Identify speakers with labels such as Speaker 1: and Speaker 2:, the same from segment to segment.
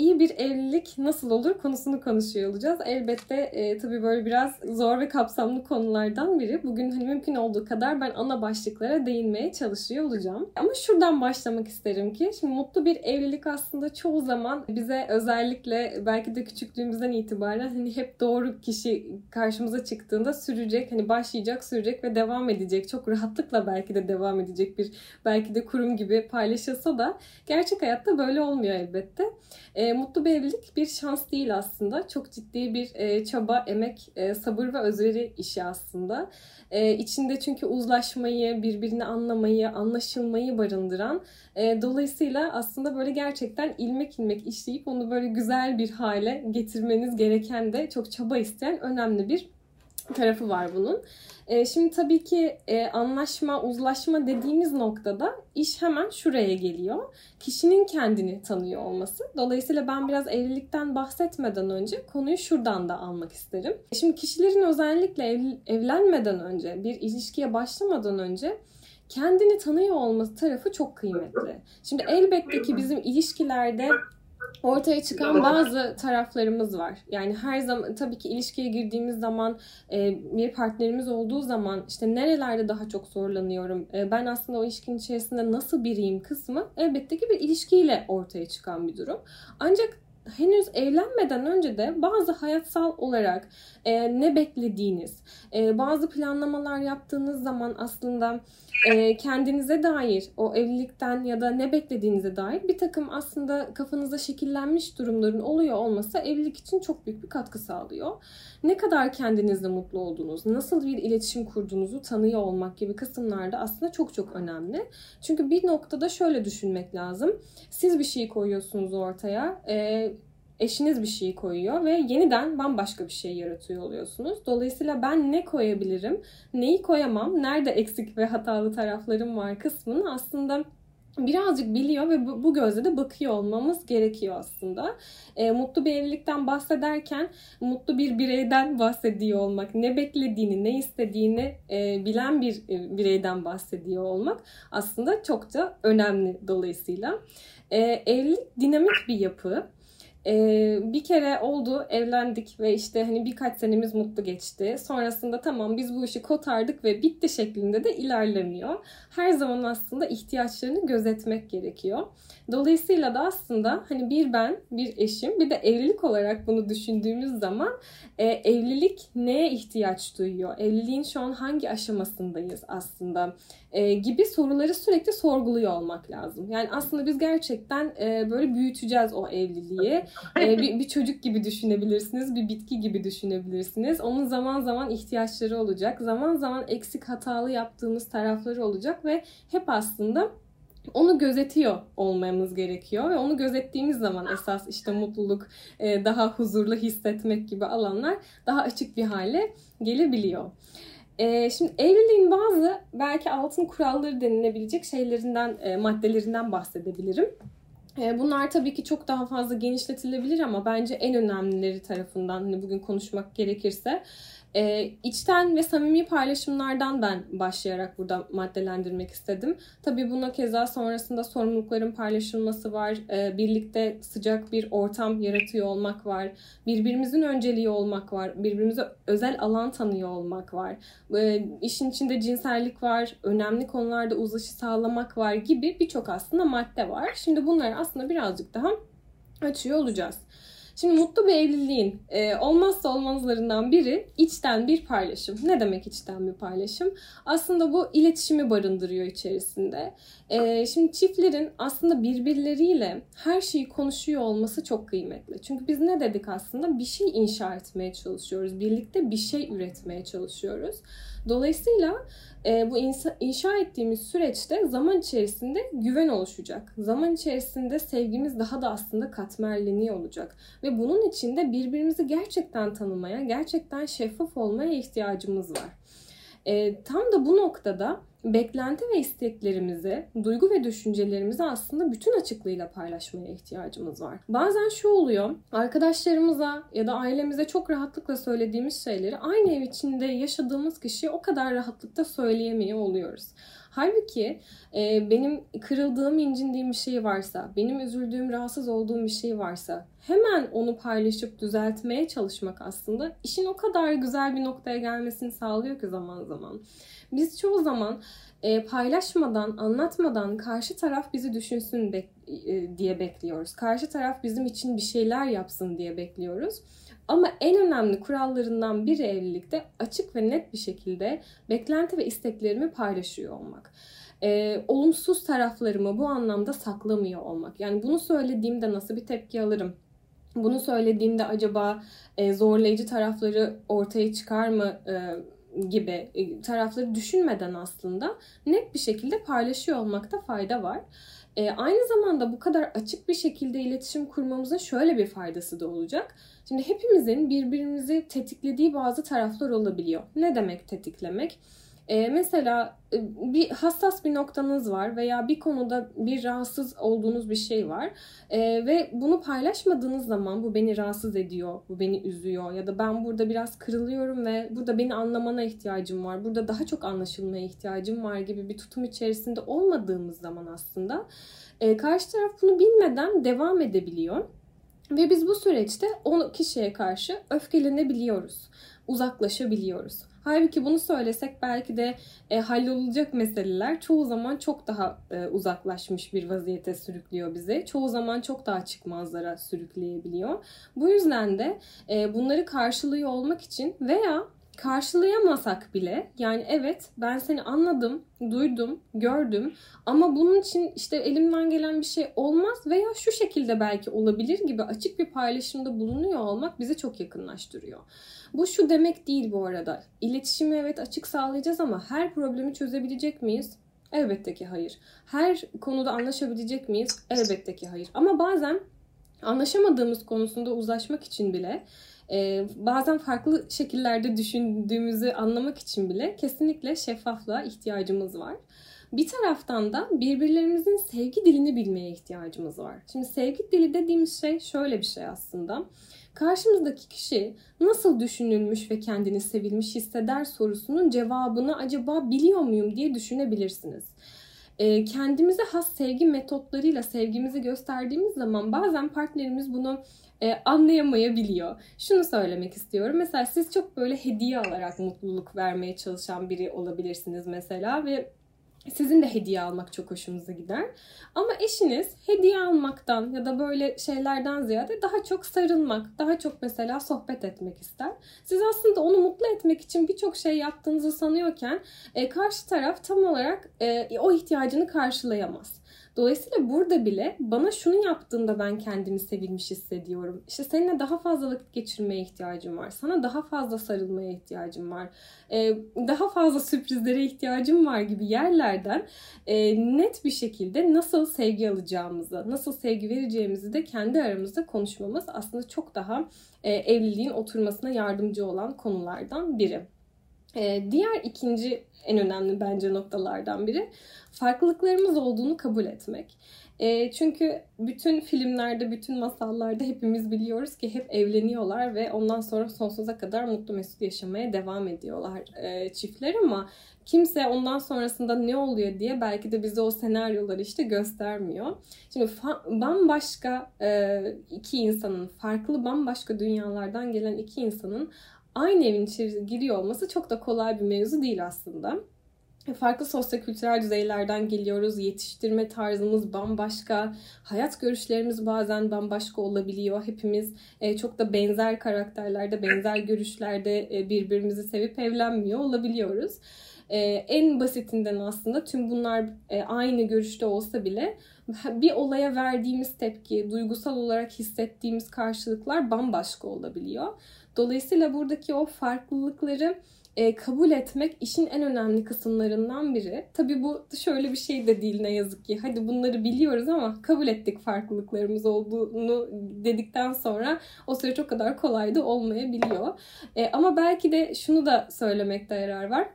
Speaker 1: iyi bir evlilik nasıl olur konusunu konuşuyor olacağız. Elbette e, tabii böyle biraz zor ve kapsamlı konulardan biri. Bugün hani mümkün olduğu kadar ben ana başlıklara değinmeye çalışıyor olacağım. Ama şuradan başlamak isterim ki şimdi mutlu bir evlilik aslında çoğu zaman bize özellikle belki de küçüklüğümüzden itibaren hani hep doğru kişi karşımıza çıktığında sürecek, hani başlayacak, sürecek ve devam edecek. Çok rahatlıkla belki de devam edecek bir belki de kurum gibi paylaşılsa da gerçek hayatta böyle olmuyor elbette. E, mutlu bir evlilik bir şans değil aslında. Çok ciddi bir e, çaba, emek, e, sabır ve özveri işi aslında. E, içinde çünkü uzlaşmayı, birbirini anlamayı, anlaşılmayı barındıran. E, dolayısıyla aslında böyle gerçekten ilmek ilmek işleyip onu böyle güzel bir hale getirmeniz gereken de çok çaba isteyen önemli bir tarafı var bunun. E, şimdi tabii ki e, anlaşma, uzlaşma dediğimiz noktada iş hemen şuraya geliyor. Kişinin kendini tanıyor olması. Dolayısıyla ben biraz evlilikten bahsetmeden önce konuyu şuradan da almak isterim. Şimdi kişilerin özellikle ev, evlenmeden önce, bir ilişkiye başlamadan önce kendini tanıyor olması tarafı çok kıymetli. Şimdi elbette ki bizim ilişkilerde ortaya çıkan bazı taraflarımız var. Yani her zaman tabii ki ilişkiye girdiğimiz zaman e, bir partnerimiz olduğu zaman işte nerelerde daha çok zorlanıyorum. E, ben aslında o ilişkinin içerisinde nasıl biriyim kısmı elbette ki bir ilişkiyle ortaya çıkan bir durum. Ancak henüz evlenmeden önce de bazı hayatsal olarak e, ne beklediğiniz, e, bazı planlamalar yaptığınız zaman aslında e, kendinize dair o evlilikten ya da ne beklediğinize dair bir takım aslında kafanızda şekillenmiş durumların oluyor olması evlilik için çok büyük bir katkı sağlıyor. Ne kadar kendinizle mutlu olduğunuz, nasıl bir iletişim kurduğunuzu tanıyor olmak gibi kısımlarda aslında çok çok önemli. Çünkü bir noktada şöyle düşünmek lazım. Siz bir şey koyuyorsunuz ortaya. E, eşiniz bir şey koyuyor ve yeniden bambaşka bir şey yaratıyor oluyorsunuz. Dolayısıyla ben ne koyabilirim, neyi koyamam, nerede eksik ve hatalı taraflarım var kısmını aslında birazcık biliyor ve bu, bu gözle de bakıyor olmamız gerekiyor aslında. E, mutlu bir evlilikten bahsederken mutlu bir bireyden bahsediyor olmak, ne beklediğini, ne istediğini e, bilen bir e, bireyden bahsediyor olmak aslında çok da önemli dolayısıyla. E, evlilik dinamik bir yapı. Ee, bir kere oldu evlendik ve işte hani birkaç senemiz mutlu geçti. Sonrasında tamam biz bu işi kotardık ve bitti şeklinde de ilerlemiyor. Her zaman aslında ihtiyaçlarını gözetmek gerekiyor. Dolayısıyla da aslında hani bir ben, bir eşim, bir de evlilik olarak bunu düşündüğümüz zaman e, evlilik neye ihtiyaç duyuyor? Evliliğin şu an hangi aşamasındayız aslında? E, gibi soruları sürekli sorguluyor olmak lazım. Yani aslında biz gerçekten e, böyle büyüteceğiz o evliliği. E, bir, bir çocuk gibi düşünebilirsiniz, bir bitki gibi düşünebilirsiniz. Onun zaman zaman ihtiyaçları olacak. Zaman zaman eksik hatalı yaptığımız tarafları olacak ve hep aslında onu gözetiyor olmamız gerekiyor ve onu gözettiğimiz zaman esas işte mutluluk, e, daha huzurlu hissetmek gibi alanlar daha açık bir hale gelebiliyor. E, şimdi evliliğin bazı belki altın kuralları denilebilecek şeylerinden, e, maddelerinden bahsedebilirim. Bunlar tabii ki çok daha fazla genişletilebilir ama bence en önemlileri tarafından hani bugün konuşmak gerekirse e, içten ve samimi paylaşımlardan ben başlayarak burada maddelendirmek istedim. Tabii buna keza sonrasında sorumlulukların paylaşılması var. E, birlikte sıcak bir ortam yaratıyor olmak var. Birbirimizin önceliği olmak var. Birbirimize özel alan tanıyor olmak var. E, işin içinde cinsellik var. Önemli konularda uzlaşı sağlamak var gibi birçok aslında madde var. Şimdi bunları aslında birazcık daha açıyor olacağız. Şimdi mutlu bir evliliğin e, olmazsa olmazlarından biri içten bir paylaşım. Ne demek içten bir paylaşım? Aslında bu iletişimi barındırıyor içerisinde. E, şimdi çiftlerin aslında birbirleriyle her şeyi konuşuyor olması çok kıymetli. Çünkü biz ne dedik aslında? Bir şey inşa etmeye çalışıyoruz. Birlikte bir şey üretmeye çalışıyoruz. Dolayısıyla e, bu insa, inşa ettiğimiz süreçte zaman içerisinde güven oluşacak. Zaman içerisinde sevgimiz daha da aslında katmerleniyor olacak. Ve bunun için de birbirimizi gerçekten tanımaya, gerçekten şeffaf olmaya ihtiyacımız var. E, tam da bu noktada beklenti ve isteklerimizi, duygu ve düşüncelerimizi aslında bütün açıklığıyla paylaşmaya ihtiyacımız var. Bazen şu oluyor, arkadaşlarımıza ya da ailemize çok rahatlıkla söylediğimiz şeyleri aynı ev içinde yaşadığımız kişiye o kadar rahatlıkla söyleyemiyor oluyoruz. Halbuki e, benim kırıldığım, incindiğim bir şey varsa, benim üzüldüğüm, rahatsız olduğum bir şey varsa hemen onu paylaşıp düzeltmeye çalışmak aslında işin o kadar güzel bir noktaya gelmesini sağlıyor ki zaman zaman. Biz çoğu zaman e, paylaşmadan, anlatmadan karşı taraf bizi düşünsün bek- e, diye bekliyoruz. Karşı taraf bizim için bir şeyler yapsın diye bekliyoruz. Ama en önemli kurallarından biri evlilikte açık ve net bir şekilde beklenti ve isteklerimi paylaşıyor olmak. Ee, olumsuz taraflarımı bu anlamda saklamıyor olmak. Yani bunu söylediğimde nasıl bir tepki alırım? Bunu söylediğimde acaba e, zorlayıcı tarafları ortaya çıkar mı e, gibi e, tarafları düşünmeden aslında net bir şekilde paylaşıyor olmakta fayda var. E, aynı zamanda bu kadar açık bir şekilde iletişim kurmamızın şöyle bir faydası da olacak. Şimdi hepimizin birbirimizi tetiklediği bazı taraflar olabiliyor. Ne demek tetiklemek? Ee, mesela e, bir hassas bir noktanız var veya bir konuda bir rahatsız olduğunuz bir şey var ee, ve bunu paylaşmadığınız zaman bu beni rahatsız ediyor, bu beni üzüyor ya da ben burada biraz kırılıyorum ve burada beni anlamana ihtiyacım var, burada daha çok anlaşılmaya ihtiyacım var gibi bir tutum içerisinde olmadığımız zaman aslında e, karşı taraf bunu bilmeden devam edebiliyor. Ve biz bu süreçte o kişiye karşı öfkelenebiliyoruz, uzaklaşabiliyoruz. Halbuki bunu söylesek belki de e, hallolacak meseleler çoğu zaman çok daha e, uzaklaşmış bir vaziyete sürüklüyor bizi. Çoğu zaman çok daha çıkmazlara sürükleyebiliyor. Bu yüzden de e, bunları karşılıyor olmak için veya karşılayamasak bile yani evet ben seni anladım, duydum, gördüm ama bunun için işte elimden gelen bir şey olmaz veya şu şekilde belki olabilir gibi açık bir paylaşımda bulunuyor olmak bizi çok yakınlaştırıyor. Bu şu demek değil bu arada. İletişimi evet açık sağlayacağız ama her problemi çözebilecek miyiz? Elbette ki hayır. Her konuda anlaşabilecek miyiz? Elbette ki hayır. Ama bazen anlaşamadığımız konusunda uzlaşmak için bile e, bazen farklı şekillerde düşündüğümüzü anlamak için bile kesinlikle şeffaflığa ihtiyacımız var. Bir taraftan da birbirlerimizin sevgi dilini bilmeye ihtiyacımız var. Şimdi sevgi dili dediğimiz şey şöyle bir şey aslında. Karşımızdaki kişi nasıl düşünülmüş ve kendini sevilmiş hisseder sorusunun cevabını acaba biliyor muyum diye düşünebilirsiniz kendimize has sevgi metotlarıyla sevgimizi gösterdiğimiz zaman bazen partnerimiz bunu e, anlayamayabiliyor. Şunu söylemek istiyorum. Mesela siz çok böyle hediye alarak mutluluk vermeye çalışan biri olabilirsiniz mesela ve sizin de hediye almak çok hoşunuza gider. Ama eşiniz hediye almaktan ya da böyle şeylerden ziyade daha çok sarılmak, daha çok mesela sohbet etmek ister. Siz aslında onu mutlu etmek için birçok şey yaptığınızı sanıyorken e, karşı taraf tam olarak e, o ihtiyacını karşılayamaz. Dolayısıyla burada bile bana şunu yaptığında ben kendimi sevilmiş hissediyorum. İşte seninle daha fazla vakit geçirmeye ihtiyacım var. Sana daha fazla sarılmaya ihtiyacım var. Ee, daha fazla sürprizlere ihtiyacım var gibi yerlerden e, net bir şekilde nasıl sevgi alacağımızı, nasıl sevgi vereceğimizi de kendi aramızda konuşmamız aslında çok daha e, evliliğin oturmasına yardımcı olan konulardan biri. Ee, diğer ikinci en önemli bence noktalardan biri farklılıklarımız olduğunu kabul etmek. E, çünkü bütün filmlerde, bütün masallarda hepimiz biliyoruz ki hep evleniyorlar ve ondan sonra sonsuza kadar mutlu mesut yaşamaya devam ediyorlar e, çiftler ama kimse ondan sonrasında ne oluyor diye belki de bize o senaryoları işte göstermiyor. Şimdi bambaşka e, iki insanın, farklı bambaşka dünyalardan gelen iki insanın aynı evin içeri giriyor olması çok da kolay bir mevzu değil aslında. Farklı sosyokültürel düzeylerden geliyoruz. Yetiştirme tarzımız bambaşka. Hayat görüşlerimiz bazen bambaşka olabiliyor. Hepimiz e, çok da benzer karakterlerde, benzer görüşlerde e, birbirimizi sevip evlenmiyor olabiliyoruz. E, en basitinden aslında tüm bunlar aynı görüşte olsa bile bir olaya verdiğimiz tepki, duygusal olarak hissettiğimiz karşılıklar bambaşka olabiliyor. Dolayısıyla buradaki o farklılıkları e, kabul etmek işin en önemli kısımlarından biri. Tabi bu şöyle bir şey de değil ne yazık ki. Hadi bunları biliyoruz ama kabul ettik farklılıklarımız olduğunu dedikten sonra o süreç o kadar kolay da olmayabiliyor. E, ama belki de şunu da söylemekte yarar var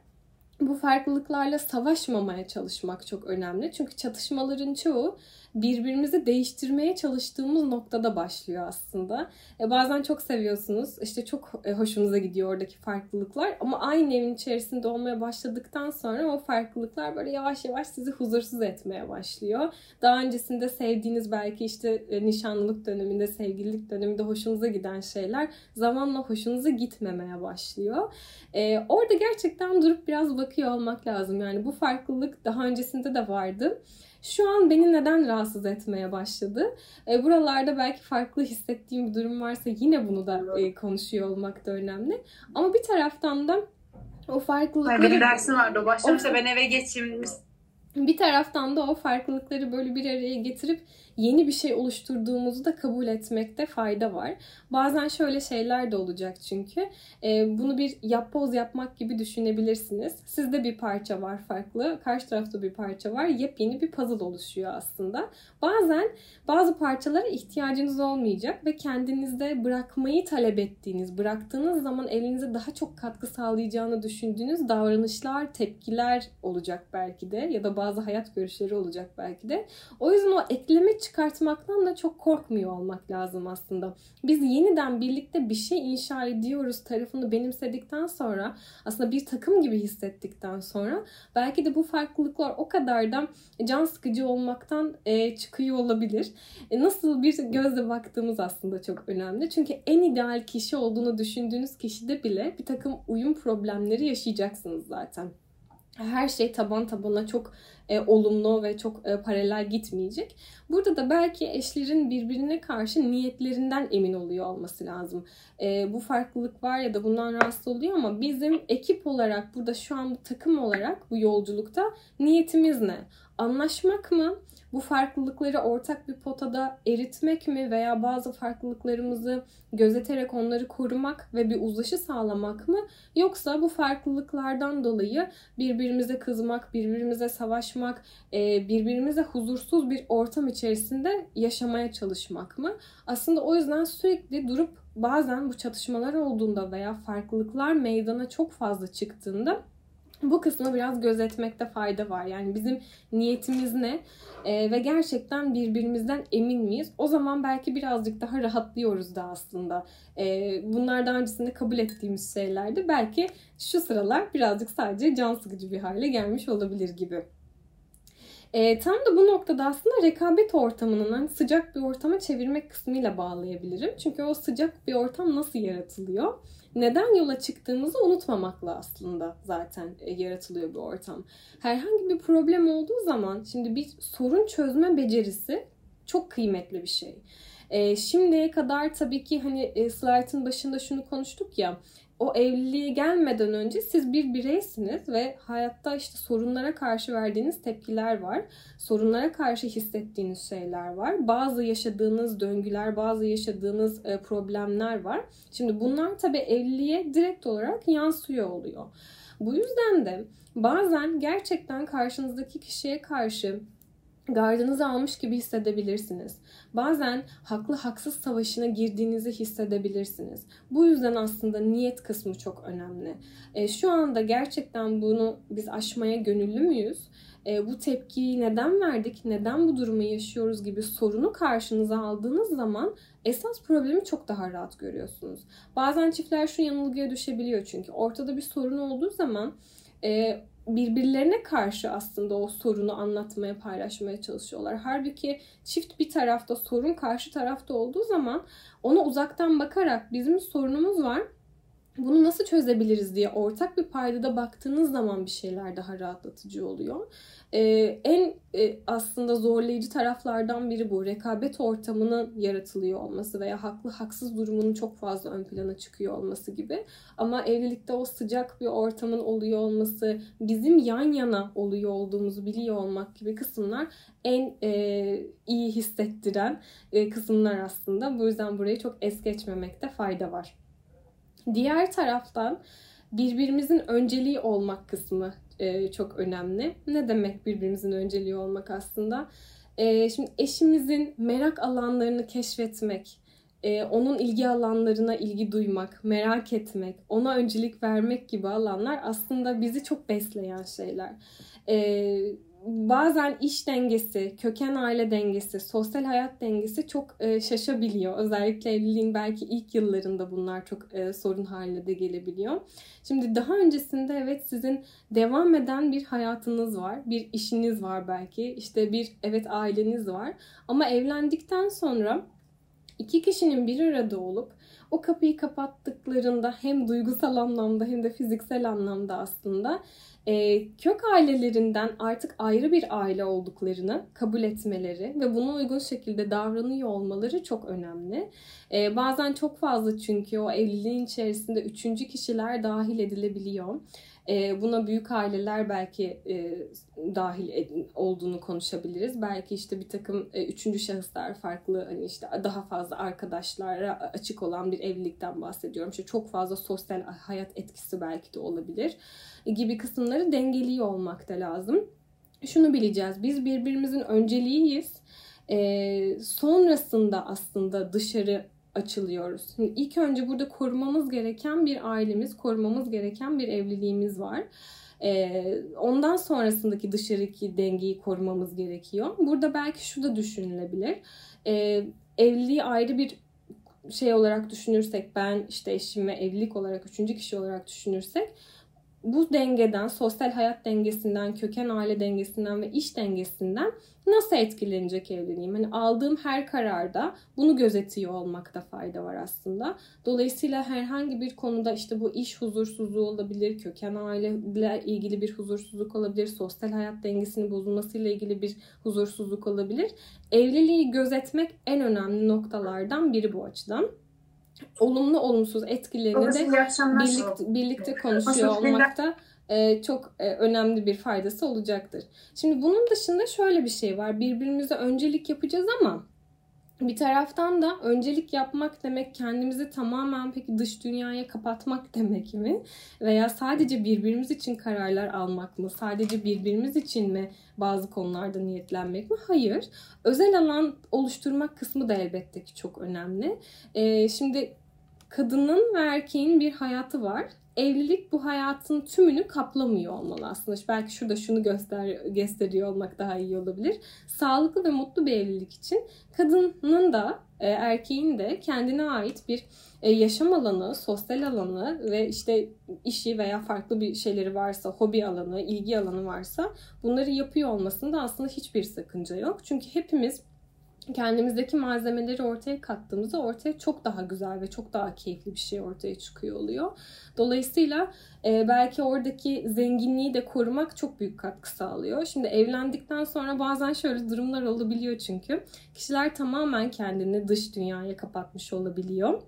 Speaker 1: bu farklılıklarla savaşmamaya çalışmak çok önemli. Çünkü çatışmaların çoğu birbirimizi değiştirmeye çalıştığımız noktada başlıyor aslında. E, bazen çok seviyorsunuz. işte çok e, hoşunuza gidiyor oradaki farklılıklar. Ama aynı evin içerisinde olmaya başladıktan sonra o farklılıklar böyle yavaş yavaş sizi huzursuz etmeye başlıyor. Daha öncesinde sevdiğiniz belki işte e, nişanlılık döneminde, sevgililik döneminde hoşunuza giden şeyler zamanla hoşunuza gitmemeye başlıyor. E, orada gerçekten durup biraz bakıyor olmak lazım. Yani bu farklılık daha öncesinde de vardı. Şu an beni neden rahatsız etmeye başladı? E, buralarda belki farklı hissettiğim bir durum varsa yine bunu da e, konuşuyor olmak da önemli. Ama bir taraftan da o farklılıkları...
Speaker 2: Benim dersim vardı o başlamışsa ben eve geçeyim
Speaker 1: bir taraftan da o farklılıkları böyle bir araya getirip yeni bir şey oluşturduğumuzu da kabul etmekte fayda var. Bazen şöyle şeyler de olacak çünkü. E, bunu bir yapboz yapmak gibi düşünebilirsiniz. Sizde bir parça var farklı, karşı tarafta bir parça var. Yepyeni bir puzzle oluşuyor aslında. Bazen bazı parçalara ihtiyacınız olmayacak ve kendinizde bırakmayı talep ettiğiniz, bıraktığınız zaman elinize daha çok katkı sağlayacağını düşündüğünüz davranışlar, tepkiler olacak belki de ya da bazı hayat görüşleri olacak belki de. O yüzden o ekleme çıkartmaktan da çok korkmuyor olmak lazım aslında. Biz yeniden birlikte bir şey inşa ediyoruz tarafını benimsedikten sonra aslında bir takım gibi hissettikten sonra belki de bu farklılıklar o kadar da can sıkıcı olmaktan e, çıkıyor olabilir. E, nasıl bir gözle baktığımız aslında çok önemli. Çünkü en ideal kişi olduğunu düşündüğünüz kişide bile bir takım uyum problemleri yaşayacaksınız zaten her şey taban tabana çok e, olumlu ve çok e, paralel gitmeyecek. Burada da belki eşlerin birbirine karşı niyetlerinden emin oluyor olması lazım. E, bu farklılık var ya da bundan rahatsız oluyor ama bizim ekip olarak burada şu an takım olarak bu yolculukta niyetimiz ne? Anlaşmak mı? bu farklılıkları ortak bir potada eritmek mi veya bazı farklılıklarımızı gözeterek onları korumak ve bir uzlaşı sağlamak mı yoksa bu farklılıklardan dolayı birbirimize kızmak, birbirimize savaşmak, e, birbirimize huzursuz bir ortam içerisinde yaşamaya çalışmak mı? Aslında o yüzden sürekli durup bazen bu çatışmalar olduğunda veya farklılıklar meydana çok fazla çıktığında bu kısmı biraz gözetmekte fayda var. Yani bizim niyetimiz ne ee, ve gerçekten birbirimizden emin miyiz? O zaman belki birazcık daha rahatlıyoruz da aslında. Ee, bunlar daha öncesinde kabul ettiğimiz şeylerdi. Belki şu sıralar birazcık sadece can sıkıcı bir hale gelmiş olabilir gibi. E, tam da bu noktada aslında rekabet ortamının hani sıcak bir ortama çevirmek kısmıyla bağlayabilirim. Çünkü o sıcak bir ortam nasıl yaratılıyor? Neden yola çıktığımızı unutmamakla aslında zaten e, yaratılıyor bu ortam. Herhangi bir problem olduğu zaman şimdi bir sorun çözme becerisi çok kıymetli bir şey. E, şimdiye kadar tabii ki hani e, slaytın başında şunu konuştuk ya o evliliğe gelmeden önce siz bir bireysiniz ve hayatta işte sorunlara karşı verdiğiniz tepkiler var. Sorunlara karşı hissettiğiniz şeyler var. Bazı yaşadığınız döngüler, bazı yaşadığınız e, problemler var. Şimdi bunlar tabii evliliğe direkt olarak yansıyor oluyor. Bu yüzden de bazen gerçekten karşınızdaki kişiye karşı gardınızı almış gibi hissedebilirsiniz. Bazen haklı haksız savaşına girdiğinizi hissedebilirsiniz. Bu yüzden aslında niyet kısmı çok önemli. E, şu anda gerçekten bunu biz aşmaya gönüllü müyüz? E, bu tepkiyi neden verdik, neden bu durumu yaşıyoruz gibi sorunu karşınıza aldığınız zaman esas problemi çok daha rahat görüyorsunuz. Bazen çiftler şu yanılgıya düşebiliyor çünkü ortada bir sorun olduğu zaman e, birbirlerine karşı aslında o sorunu anlatmaya, paylaşmaya çalışıyorlar. Halbuki çift bir tarafta sorun karşı tarafta olduğu zaman ona uzaktan bakarak bizim sorunumuz var bunu nasıl çözebiliriz diye ortak bir paydada baktığınız zaman bir şeyler daha rahatlatıcı oluyor. Ee, en e, aslında zorlayıcı taraflardan biri bu. Rekabet ortamının yaratılıyor olması veya haklı haksız durumunun çok fazla ön plana çıkıyor olması gibi. Ama evlilikte o sıcak bir ortamın oluyor olması, bizim yan yana oluyor olduğumuzu biliyor olmak gibi kısımlar en e, iyi hissettiren e, kısımlar aslında. Bu yüzden burayı çok es geçmemekte fayda var. Diğer taraftan birbirimizin önceliği olmak kısmı e, çok önemli. Ne demek birbirimizin önceliği olmak aslında? E, şimdi eşimizin merak alanlarını keşfetmek, e, onun ilgi alanlarına ilgi duymak, merak etmek, ona öncelik vermek gibi alanlar aslında bizi çok besleyen şeyler. E, bazen iş dengesi, köken aile dengesi, sosyal hayat dengesi çok e, şaşabiliyor. Özellikle evliliğin belki ilk yıllarında bunlar çok e, sorun haline de gelebiliyor. Şimdi daha öncesinde evet sizin devam eden bir hayatınız var, bir işiniz var belki, işte bir evet aileniz var. Ama evlendikten sonra iki kişinin bir arada olup o kapıyı kapattıklarında hem duygusal anlamda hem de fiziksel anlamda aslında e, kök ailelerinden artık ayrı bir aile olduklarını kabul etmeleri ve buna uygun şekilde davranıyor olmaları çok önemli. E, bazen çok fazla çünkü o evliliğin içerisinde üçüncü kişiler dahil edilebiliyor. E, buna büyük aileler belki e, dahil ed- olduğunu konuşabiliriz. Belki işte bir takım e, üçüncü şahıslar farklı hani işte daha fazla arkadaşlara açık olan bir evlilikten bahsediyorum. İşte çok fazla sosyal hayat etkisi belki de olabilir gibi kısımları dengeliyor olmak da lazım. Şunu bileceğiz. Biz birbirimizin önceliğiyiz. E, sonrasında aslında dışarı açılıyoruz. Şimdi ilk önce burada korumamız gereken bir ailemiz, korumamız gereken bir evliliğimiz var. Ee, ondan sonrasındaki dışarıki dengeyi korumamız gerekiyor. Burada belki şu da düşünülebilir. Ee, evliliği ayrı bir şey olarak düşünürsek, ben işte eşim ve evlilik olarak üçüncü kişi olarak düşünürsek bu dengeden, sosyal hayat dengesinden, köken aile dengesinden ve iş dengesinden nasıl etkilenecek evliliğim? Hani aldığım her kararda bunu gözetiyor olmakta fayda var aslında. Dolayısıyla herhangi bir konuda işte bu iş huzursuzluğu olabilir, köken aileyle ilgili bir huzursuzluk olabilir, sosyal hayat dengesinin bozulmasıyla ilgili bir huzursuzluk olabilir. Evliliği gözetmek en önemli noktalardan biri bu açıdan olumlu olumsuz etkilerini de birlikte, birlikte konuşuyor olmakta e, çok e, önemli bir faydası olacaktır. Şimdi bunun dışında şöyle bir şey var. Birbirimize öncelik yapacağız ama bir taraftan da öncelik yapmak demek kendimizi tamamen peki dış dünyaya kapatmak demek mi? Veya sadece birbirimiz için kararlar almak mı? Sadece birbirimiz için mi bazı konularda niyetlenmek mi? Hayır. Özel alan oluşturmak kısmı da elbette ki çok önemli. Ee, şimdi kadının ve erkeğin bir hayatı var evlilik bu hayatın tümünü kaplamıyor olmalı aslında. Belki şurada şunu göster gösteriyor olmak daha iyi olabilir. Sağlıklı ve mutlu bir evlilik için kadının da e, erkeğin de kendine ait bir e, yaşam alanı, sosyal alanı ve işte işi veya farklı bir şeyleri varsa, hobi alanı, ilgi alanı varsa bunları yapıyor olmasında aslında hiçbir sakınca yok. Çünkü hepimiz kendimizdeki malzemeleri ortaya kattığımızda ortaya çok daha güzel ve çok daha keyifli bir şey ortaya çıkıyor oluyor. Dolayısıyla e, belki oradaki zenginliği de korumak çok büyük katkı sağlıyor. Şimdi evlendikten sonra bazen şöyle durumlar olabiliyor çünkü. Kişiler tamamen kendini dış dünyaya kapatmış olabiliyor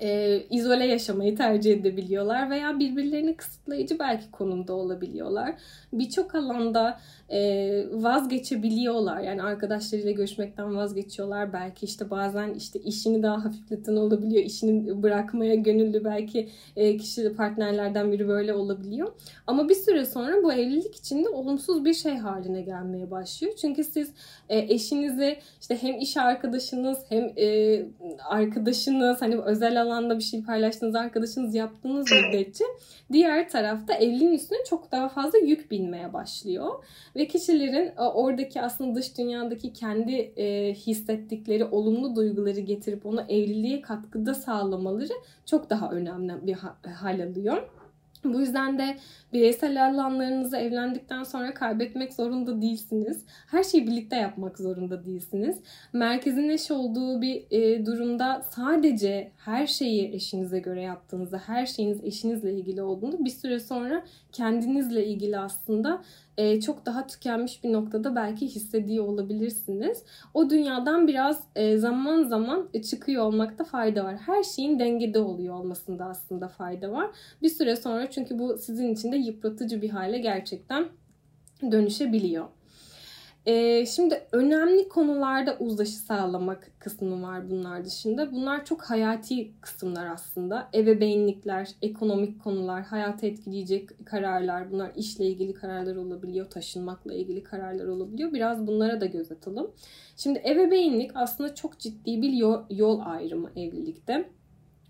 Speaker 1: e, izole yaşamayı tercih edebiliyorlar veya birbirlerini kısıtlayıcı belki konumda olabiliyorlar. Birçok alanda e, vazgeçebiliyorlar. Yani arkadaşlarıyla görüşmekten vazgeçiyorlar. Belki işte bazen işte işini daha hafifleten olabiliyor. İşini bırakmaya gönüllü belki e, kişi partnerlerden biri böyle olabiliyor. Ama bir süre sonra bu evlilik içinde olumsuz bir şey haline gelmeye başlıyor. Çünkü siz e, eşinizi işte hem iş arkadaşınız hem e, arkadaşınız hani özel alanda bir şey paylaştığınız arkadaşınız yaptığınız müddetçe diğer tarafta evliliğin üstüne çok daha fazla yük binmeye başlıyor. Ve kişilerin e, oradaki aslında dış dünyadaki kendi e, hissettikleri olumlu duyguları getirip onu evliliğe katkıda sağlamaları çok daha önemli bir hal alıyor. Bu yüzden de bireysel alanlarınızı evlendikten sonra kaybetmek zorunda değilsiniz. Her şeyi birlikte yapmak zorunda değilsiniz. Merkezin eş olduğu bir e, durumda sadece her şeyi eşinize göre yaptığınızda, her şeyiniz eşinizle ilgili olduğunda bir süre sonra kendinizle ilgili aslında e, çok daha tükenmiş bir noktada belki hissediyor olabilirsiniz. O dünyadan biraz e, zaman zaman çıkıyor olmakta fayda var. Her şeyin dengede oluyor olmasında aslında fayda var. Bir süre sonra çünkü bu sizin için de yıpratıcı bir hale gerçekten dönüşebiliyor. Ee, şimdi önemli konularda uzlaşı sağlamak kısmı var bunlar dışında. Bunlar çok hayati kısımlar aslında. Ebeveynlikler, ekonomik konular, hayatı etkileyecek kararlar, bunlar işle ilgili kararlar olabiliyor, taşınmakla ilgili kararlar olabiliyor. Biraz bunlara da göz atalım. Şimdi ebeveynlik aslında çok ciddi bir yol, yol ayrımı evlilikte.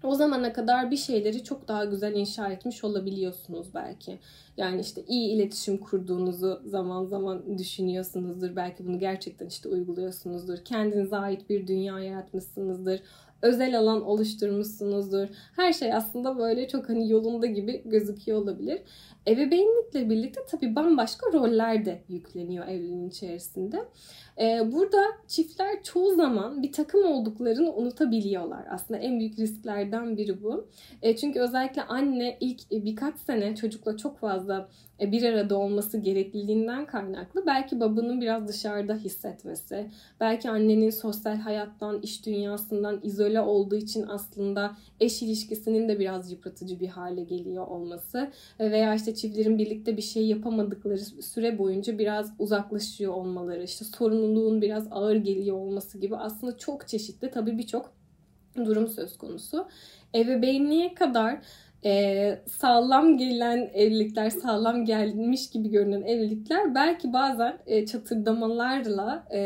Speaker 1: O zamana kadar bir şeyleri çok daha güzel inşa etmiş olabiliyorsunuz belki. Yani işte iyi iletişim kurduğunuzu zaman zaman düşünüyorsunuzdur. Belki bunu gerçekten işte uyguluyorsunuzdur. Kendinize ait bir dünya yaratmışsınızdır özel alan oluşturmuşsunuzdur. Her şey aslında böyle çok hani yolunda gibi gözüküyor olabilir. Ebeveynlikle birlikte tabii bambaşka roller de yükleniyor evliliğin içerisinde. Ee, burada çiftler çoğu zaman bir takım olduklarını unutabiliyorlar. Aslında en büyük risklerden biri bu. E, çünkü özellikle anne ilk birkaç sene çocukla çok fazla bir arada olması gerekliliğinden kaynaklı belki babanın biraz dışarıda hissetmesi, belki annenin sosyal hayattan, iş dünyasından izole olduğu için aslında eş ilişkisinin de biraz yıpratıcı bir hale geliyor olması e, veya işte çiftlerin birlikte bir şey yapamadıkları süre boyunca biraz uzaklaşıyor olmaları, işte sorumluluğun biraz ağır geliyor olması gibi aslında çok çeşitli tabii birçok durum söz konusu. Ebeveynliğe kadar e, sağlam gelen evlilikler, sağlam gelmiş gibi görünen evlilikler belki bazen e, çatırdamalarla e,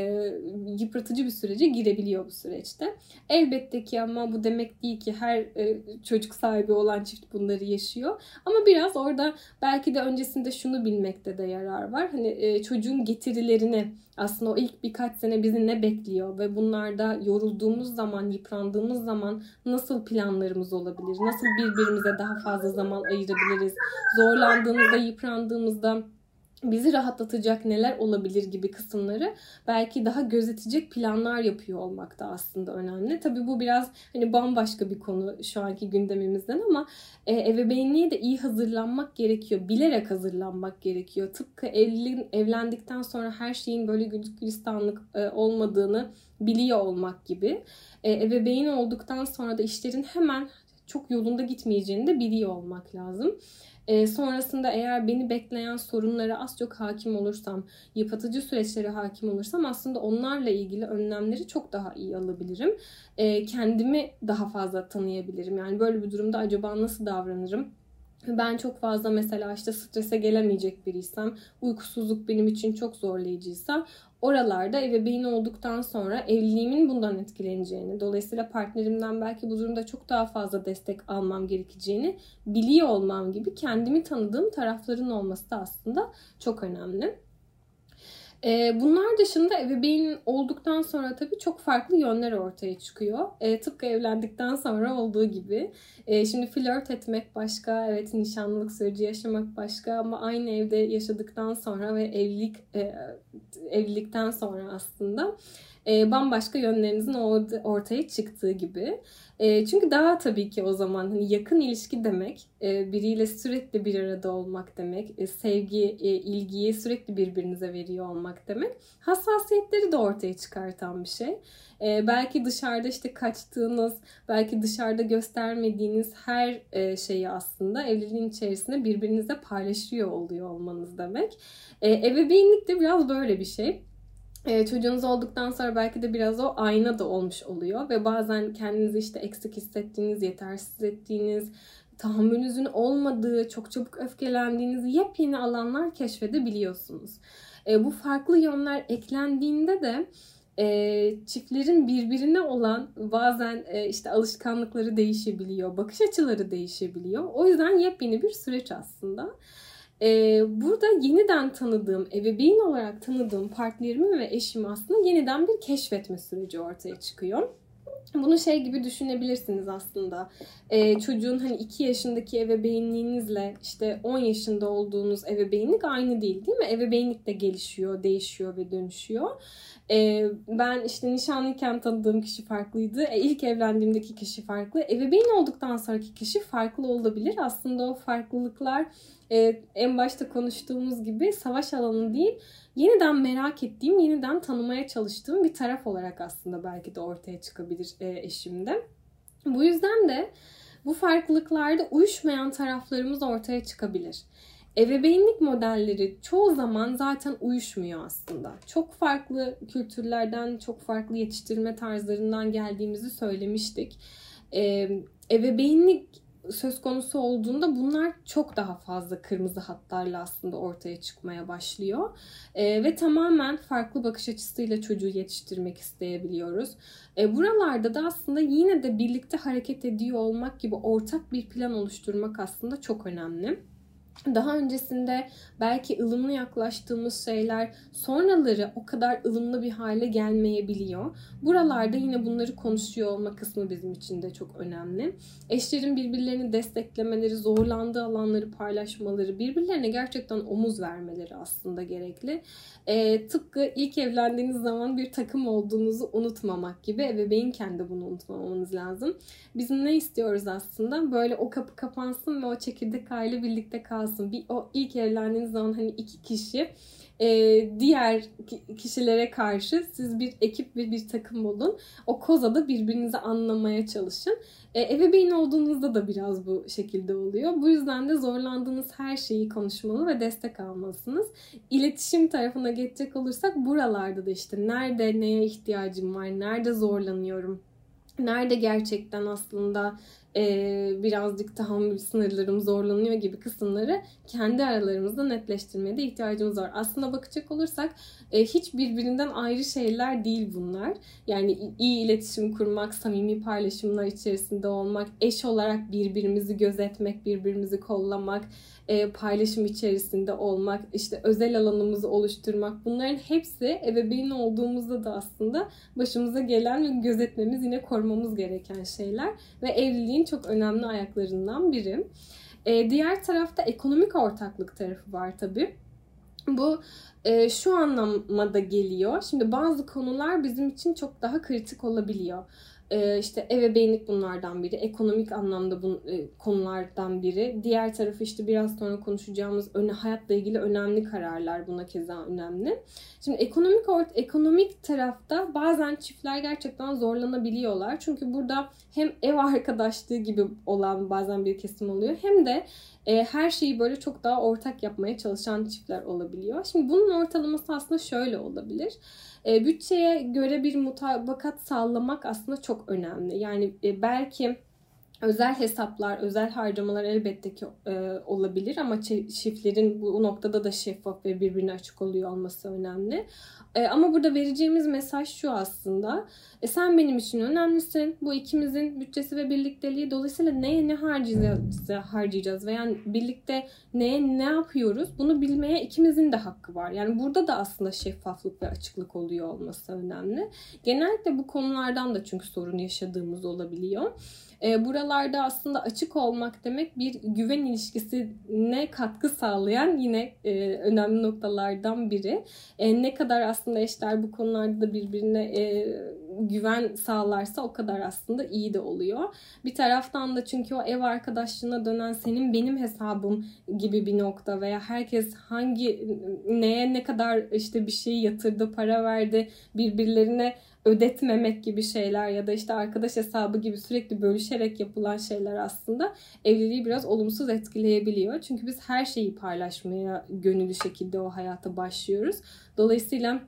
Speaker 1: yıpratıcı bir sürece girebiliyor bu süreçte. Elbette ki ama bu demek değil ki her e, çocuk sahibi olan çift bunları yaşıyor. Ama biraz orada belki de öncesinde şunu bilmekte de yarar var. Hani e, çocuğun getirilerini aslında o ilk birkaç sene bizi ne bekliyor ve bunlarda yorulduğumuz zaman, yıprandığımız zaman nasıl planlarımız olabilir? Nasıl birbirimize daha fazla zaman ayırabiliriz? Zorlandığımızda, yıprandığımızda bizi rahatlatacak neler olabilir gibi kısımları belki daha gözetecek planlar yapıyor olmak da aslında önemli. Tabii bu biraz hani bambaşka bir konu şu anki gündemimizden ama e, ebeveynliğe de iyi hazırlanmak gerekiyor. Bilerek hazırlanmak gerekiyor. Tıpkı evliliğin, evlendikten sonra her şeyin böyle güllük gülistanlık e, olmadığını biliyor olmak gibi. E, ebeveyn olduktan sonra da işlerin hemen çok yolunda gitmeyeceğini de biliyor olmak lazım. E, sonrasında eğer beni bekleyen sorunlara az çok hakim olursam, yıpratıcı süreçlere hakim olursam aslında onlarla ilgili önlemleri çok daha iyi alabilirim. E, kendimi daha fazla tanıyabilirim. Yani böyle bir durumda acaba nasıl davranırım? Ben çok fazla mesela işte strese gelemeyecek biriysem, uykusuzluk benim için çok zorlayıcıysa oralarda ebeveyn olduktan sonra evliliğimin bundan etkileneceğini, dolayısıyla partnerimden belki bu durumda çok daha fazla destek almam gerekeceğini biliyor olmam gibi kendimi tanıdığım tarafların olması da aslında çok önemli. E, bunlar dışında ebeveyn olduktan sonra tabii çok farklı yönler ortaya çıkıyor. E, tıpkı evlendikten sonra olduğu gibi. E, şimdi flört etmek başka, evet nişanlılık süreci yaşamak başka ama aynı evde yaşadıktan sonra ve evlilik e, evlilikten sonra aslında e, bambaşka yönlerinizin ortaya çıktığı gibi. E, çünkü daha tabii ki o zaman hani yakın ilişki demek, e, biriyle sürekli bir arada olmak demek, e, sevgi, e, ilgiyi sürekli birbirinize veriyor olmak demek. Hassasiyetleri de ortaya çıkartan bir şey. E, belki dışarıda işte kaçtığınız, belki dışarıda göstermediğiniz her e, şeyi aslında evliliğin içerisinde birbirinize paylaşıyor oluyor olmanız demek. E, ebeveynlik de biraz böyle bir şey e, çocuğunuz olduktan sonra belki de biraz o ayna da olmuş oluyor ve bazen kendinizi işte eksik hissettiğiniz, yetersiz ettiğiniz, tahammülünüzün olmadığı, çok çabuk öfkelendiğiniz yepyeni alanlar keşfedebiliyorsunuz. E, bu farklı yönler eklendiğinde de e, çiftlerin birbirine olan bazen e, işte alışkanlıkları değişebiliyor, bakış açıları değişebiliyor. O yüzden yepyeni bir süreç aslında. Ee, burada yeniden tanıdığım, ebeveyn olarak tanıdığım partnerimi ve eşimi aslında yeniden bir keşfetme süreci ortaya çıkıyor. Bunu şey gibi düşünebilirsiniz aslında. Ee, çocuğun hani 2 yaşındaki ebeveynliğinizle işte 10 yaşında olduğunuz ebeveynlik aynı değil değil mi? Ebeveynlik de gelişiyor, değişiyor ve dönüşüyor. Ee, ben işte nişanlıyken tanıdığım kişi farklıydı. E, ilk evlendiğimdeki kişi farklı. Ebeveyn olduktan sonraki kişi farklı olabilir. Aslında o farklılıklar e, en başta konuştuğumuz gibi savaş alanı değil, yeniden merak ettiğim, yeniden tanımaya çalıştığım bir taraf olarak aslında belki de ortaya çıkabilir e, eşimde. Bu yüzden de bu farklılıklarda uyuşmayan taraflarımız ortaya çıkabilir. Ebeveynlik modelleri çoğu zaman zaten uyuşmuyor aslında. Çok farklı kültürlerden, çok farklı yetiştirme tarzlarından geldiğimizi söylemiştik. Ee, ebeveynlik söz konusu olduğunda bunlar çok daha fazla kırmızı hatlarla aslında ortaya çıkmaya başlıyor. E, ve tamamen farklı bakış açısıyla çocuğu yetiştirmek isteyebiliyoruz. E, buralarda da aslında yine de birlikte hareket ediyor olmak gibi ortak bir plan oluşturmak aslında çok önemli daha öncesinde belki ılımlı yaklaştığımız şeyler sonraları o kadar ılımlı bir hale gelmeyebiliyor. Buralarda yine bunları konuşuyor olma kısmı bizim için de çok önemli. Eşlerin birbirlerini desteklemeleri, zorlandığı alanları paylaşmaları, birbirlerine gerçekten omuz vermeleri aslında gerekli. E, tıpkı ilk evlendiğiniz zaman bir takım olduğunuzu unutmamak gibi ebeveynken de bunu unutmamanız lazım. Biz ne istiyoruz aslında? Böyle o kapı kapansın ve o çekirdek aile birlikte kalsın. Bir, o ilk evlendiğiniz zaman hani iki kişi e, diğer kişilere karşı siz bir ekip ve bir takım olun. O kozada birbirinizi anlamaya çalışın. E, ebeveyn olduğunuzda da biraz bu şekilde oluyor. Bu yüzden de zorlandığınız her şeyi konuşmalı ve destek almalısınız. İletişim tarafına geçecek olursak buralarda da işte nerede neye ihtiyacım var, nerede zorlanıyorum, nerede gerçekten aslında birazcık tahammül sınırlarım zorlanıyor gibi kısımları kendi aralarımızda netleştirmeye de ihtiyacımız var. Aslında bakacak olursak hiç birbirinden ayrı şeyler değil bunlar. Yani iyi iletişim kurmak, samimi paylaşımlar içerisinde olmak, eş olarak birbirimizi gözetmek, birbirimizi kollamak, e, paylaşım içerisinde olmak, işte özel alanımızı oluşturmak bunların hepsi ebeveyn olduğumuzda da aslında başımıza gelen ve gözetmemiz yine korumamız gereken şeyler ve evliliğin çok önemli ayaklarından biri. E, diğer tarafta ekonomik ortaklık tarafı var tabii. Bu e, şu anlamada geliyor. Şimdi bazı konular bizim için çok daha kritik olabiliyor. E, işte ebeveynlik bunlardan biri, ekonomik anlamda bu e, konulardan biri. Diğer tarafı işte biraz sonra konuşacağımız öne, hayatla ilgili önemli kararlar buna keza önemli. Şimdi ekonomik ort ekonomik tarafta bazen çiftler gerçekten zorlanabiliyorlar. Çünkü burada hem ev arkadaşlığı gibi olan bazen bir kesim oluyor hem de e, her şeyi böyle çok daha ortak yapmaya çalışan çiftler olabiliyor. Şimdi bunun ortalaması aslında şöyle olabilir. E, bütçeye göre bir mutabakat sağlamak aslında çok önemli. Yani e, belki özel hesaplar, özel harcamalar elbette ki e, olabilir ama çiftlerin bu noktada da şeffaf ve birbirine açık oluyor olması önemli. E, ama burada vereceğimiz mesaj şu aslında. E, sen benim için önemlisin. Bu ikimizin bütçesi ve birlikteliği. Dolayısıyla neye ne harcayacağız, harcayacağız veya birlikte neye ne yapıyoruz bunu bilmeye ikimizin de hakkı var. Yani burada da aslında şeffaflık ve açıklık oluyor olması önemli. Genellikle bu konulardan da çünkü sorun yaşadığımız olabiliyor. E, buralarda aslında açık olmak demek bir güven ilişkisine katkı sağlayan yine e, önemli noktalardan biri. E, ne kadar aslında eşler bu konularda da birbirine e, güven sağlarsa o kadar aslında iyi de oluyor. Bir taraftan da çünkü o ev arkadaşlığına dönen senin benim hesabım gibi bir nokta veya herkes hangi neye ne kadar işte bir şey yatırdı, para verdi, birbirlerine ödetmemek gibi şeyler ya da işte arkadaş hesabı gibi sürekli bölüşerek yapılan şeyler aslında evliliği biraz olumsuz etkileyebiliyor. Çünkü biz her şeyi paylaşmaya gönüllü şekilde o hayata başlıyoruz. Dolayısıyla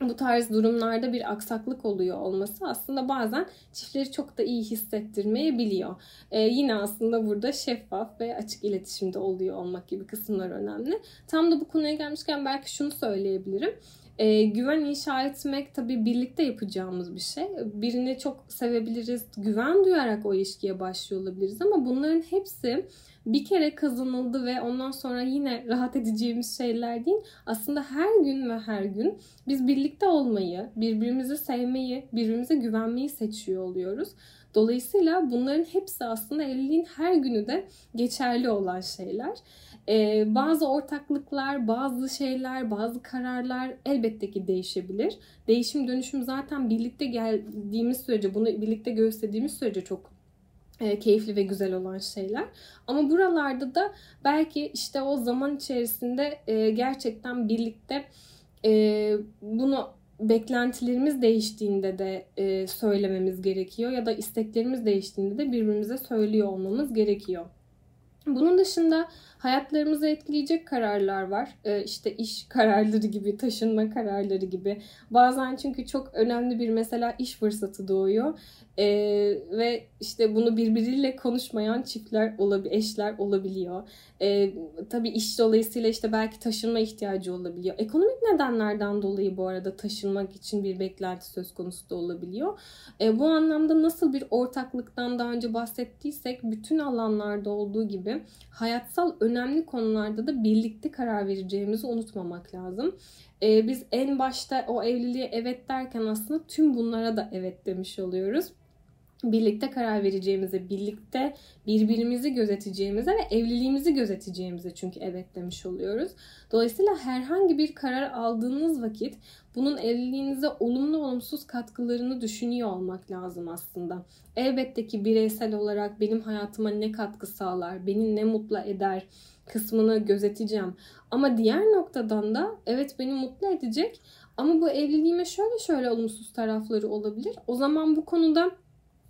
Speaker 1: bu tarz durumlarda bir aksaklık oluyor olması aslında bazen çiftleri çok da iyi hissettirmeyebiliyor. Ee, yine aslında burada şeffaf ve açık iletişimde oluyor olmak gibi kısımlar önemli. Tam da bu konuya gelmişken belki şunu söyleyebilirim. E, güven inşa etmek tabii birlikte yapacağımız bir şey. Birini çok sevebiliriz, güven duyarak o ilişkiye başlıyor olabiliriz ama bunların hepsi bir kere kazanıldı ve ondan sonra yine rahat edeceğimiz şeyler değil. Aslında her gün ve her gün biz birlikte olmayı, birbirimizi sevmeyi, birbirimize güvenmeyi seçiyor oluyoruz. Dolayısıyla bunların hepsi aslında evliliğin her günü de geçerli olan şeyler. Ee, bazı ortaklıklar, bazı şeyler, bazı kararlar elbette ki değişebilir. Değişim dönüşüm zaten birlikte geldiğimiz sürece, bunu birlikte gösterdiğimiz sürece çok e, keyifli ve güzel olan şeyler. Ama buralarda da belki işte o zaman içerisinde e, gerçekten birlikte e, bunu beklentilerimiz değiştiğinde de e, söylememiz gerekiyor ya da isteklerimiz değiştiğinde de birbirimize söylüyor olmamız gerekiyor. Bunun dışında hayatlarımızı etkileyecek kararlar var. Ee, işte iş kararları gibi, taşınma kararları gibi. Bazen çünkü çok önemli bir mesela iş fırsatı doğuyor. Ee, ve işte bunu birbiriyle konuşmayan çiftler olabilir, eşler olabiliyor. Ee, tabii iş dolayısıyla işte belki taşınma ihtiyacı olabiliyor. Ekonomik nedenlerden dolayı bu arada taşınmak için bir beklenti söz konusu da olabiliyor. Ee, bu anlamda nasıl bir ortaklıktan daha önce bahsettiysek bütün alanlarda olduğu gibi hayatsal önemli konularda da birlikte karar vereceğimizi unutmamak lazım. Ee, biz en başta o evliliğe evet derken aslında tüm bunlara da evet demiş oluyoruz birlikte karar vereceğimize, birlikte birbirimizi gözeteceğimize ve evliliğimizi gözeteceğimize çünkü evet demiş oluyoruz. Dolayısıyla herhangi bir karar aldığınız vakit bunun evliliğinize olumlu olumsuz katkılarını düşünüyor olmak lazım aslında. Elbette ki bireysel olarak benim hayatıma ne katkı sağlar, beni ne mutlu eder kısmını gözeteceğim. Ama diğer noktadan da evet beni mutlu edecek ama bu evliliğime şöyle şöyle olumsuz tarafları olabilir. O zaman bu konuda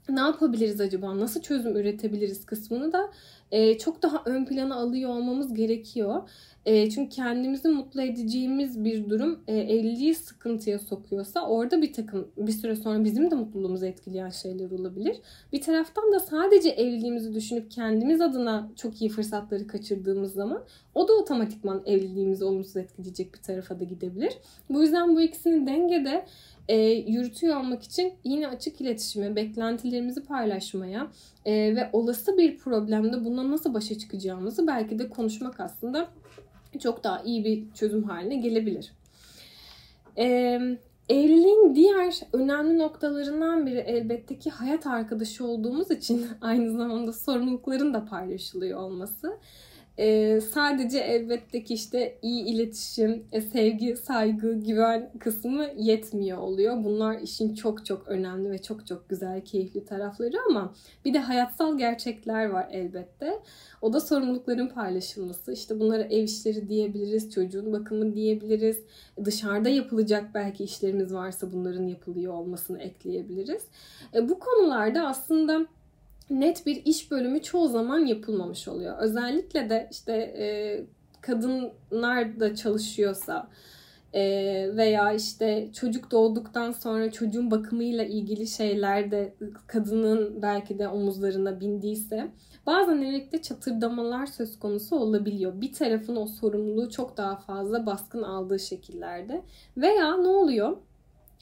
Speaker 1: ne yapabiliriz acaba, nasıl çözüm üretebiliriz kısmını da e, çok daha ön plana alıyor olmamız gerekiyor. E, çünkü kendimizi mutlu edeceğimiz bir durum e, evliliği sıkıntıya sokuyorsa orada bir takım bir süre sonra bizim de mutluluğumuzu etkileyen şeyler olabilir. Bir taraftan da sadece evliliğimizi düşünüp kendimiz adına çok iyi fırsatları kaçırdığımız zaman o da otomatikman evliliğimizi olumsuz etkileyecek bir tarafa da gidebilir. Bu yüzden bu ikisini dengede e, yürütüyor olmak için yine açık iletişime, beklentilerimizi paylaşmaya e, ve olası bir problemde bundan nasıl başa çıkacağımızı belki de konuşmak aslında çok daha iyi bir çözüm haline gelebilir. E, Evliliğin diğer önemli noktalarından biri elbette ki hayat arkadaşı olduğumuz için aynı zamanda sorumlulukların da paylaşılıyor olması. Ee, sadece elbette ki işte iyi iletişim, e, sevgi, saygı, güven kısmı yetmiyor oluyor. Bunlar işin çok çok önemli ve çok çok güzel, keyifli tarafları ama bir de hayatsal gerçekler var elbette. O da sorumlulukların paylaşılması. İşte bunlara ev işleri diyebiliriz, çocuğun bakımı diyebiliriz. Dışarıda yapılacak belki işlerimiz varsa bunların yapılıyor olmasını ekleyebiliriz. E, bu konularda aslında net bir iş bölümü çoğu zaman yapılmamış oluyor. Özellikle de işte e, kadınlar da çalışıyorsa e, veya işte çocuk doğduktan sonra çocuğun bakımıyla ilgili şeyler de kadının belki de omuzlarına bindiyse bazen evlilikte çatırdamalar söz konusu olabiliyor. Bir tarafın o sorumluluğu çok daha fazla baskın aldığı şekillerde. Veya ne oluyor?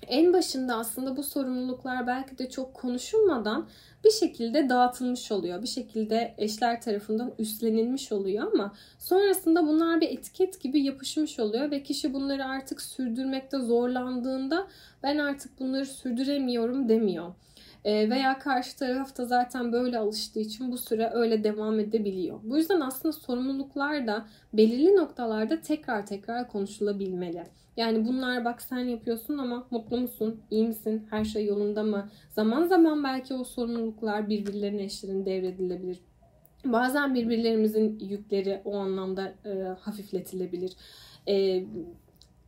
Speaker 1: En başında aslında bu sorumluluklar belki de çok konuşulmadan bir şekilde dağıtılmış oluyor. Bir şekilde eşler tarafından üstlenilmiş oluyor ama sonrasında bunlar bir etiket gibi yapışmış oluyor ve kişi bunları artık sürdürmekte zorlandığında ben artık bunları sürdüremiyorum demiyor. E, veya karşı taraf da zaten böyle alıştığı için bu süre öyle devam edebiliyor. Bu yüzden aslında sorumluluklar da belirli noktalarda tekrar tekrar konuşulabilmeli. Yani bunlar bak sen yapıyorsun ama mutlu musun? İyi misin? Her şey yolunda mı? Zaman zaman belki o sorumluluklar birbirlerine eşlerin devredilebilir. Bazen birbirlerimizin yükleri o anlamda e, hafifletilebilir. E,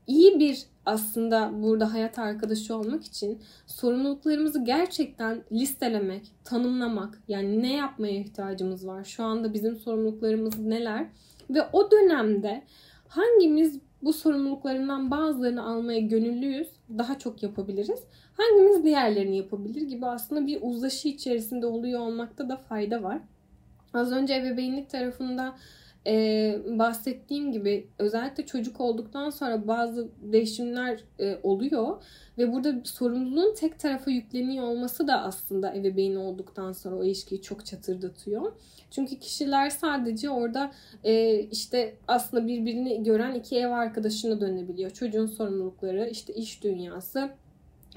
Speaker 1: iyi bir aslında burada hayat arkadaşı olmak için sorumluluklarımızı gerçekten listelemek, tanımlamak, yani ne yapmaya ihtiyacımız var? Şu anda bizim sorumluluklarımız neler? Ve o dönemde hangimiz bu sorumluluklarından bazılarını almaya gönüllüyüz, daha çok yapabiliriz. Hangimiz diğerlerini yapabilir gibi aslında bir uzlaşı içerisinde oluyor olmakta da fayda var. Az önce ebeveynlik tarafında e, bahsettiğim gibi özellikle çocuk olduktan sonra bazı değişimler e, oluyor ve burada sorumluluğun tek tarafa yükleniyor olması da aslında ebeveyn olduktan sonra o ilişkiyi çok çatırdatıyor. Çünkü kişiler sadece orada e, işte aslında birbirini gören iki ev arkadaşına dönebiliyor. Çocuğun sorumlulukları, işte iş dünyası,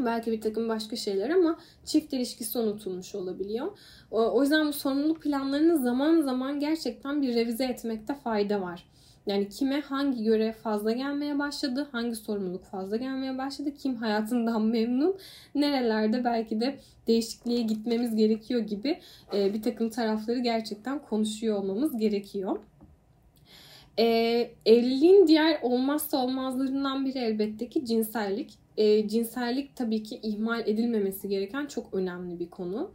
Speaker 1: belki bir takım başka şeyler ama çift ilişkisi unutulmuş olabiliyor. O, yüzden bu sorumluluk planlarını zaman zaman gerçekten bir revize etmekte fayda var. Yani kime hangi görev fazla gelmeye başladı, hangi sorumluluk fazla gelmeye başladı, kim hayatından memnun, nerelerde belki de değişikliğe gitmemiz gerekiyor gibi e, bir takım tarafları gerçekten konuşuyor olmamız gerekiyor. E, evliliğin diğer olmazsa olmazlarından biri elbette ki cinsellik. E, cinsellik tabii ki ihmal edilmemesi gereken çok önemli bir konu.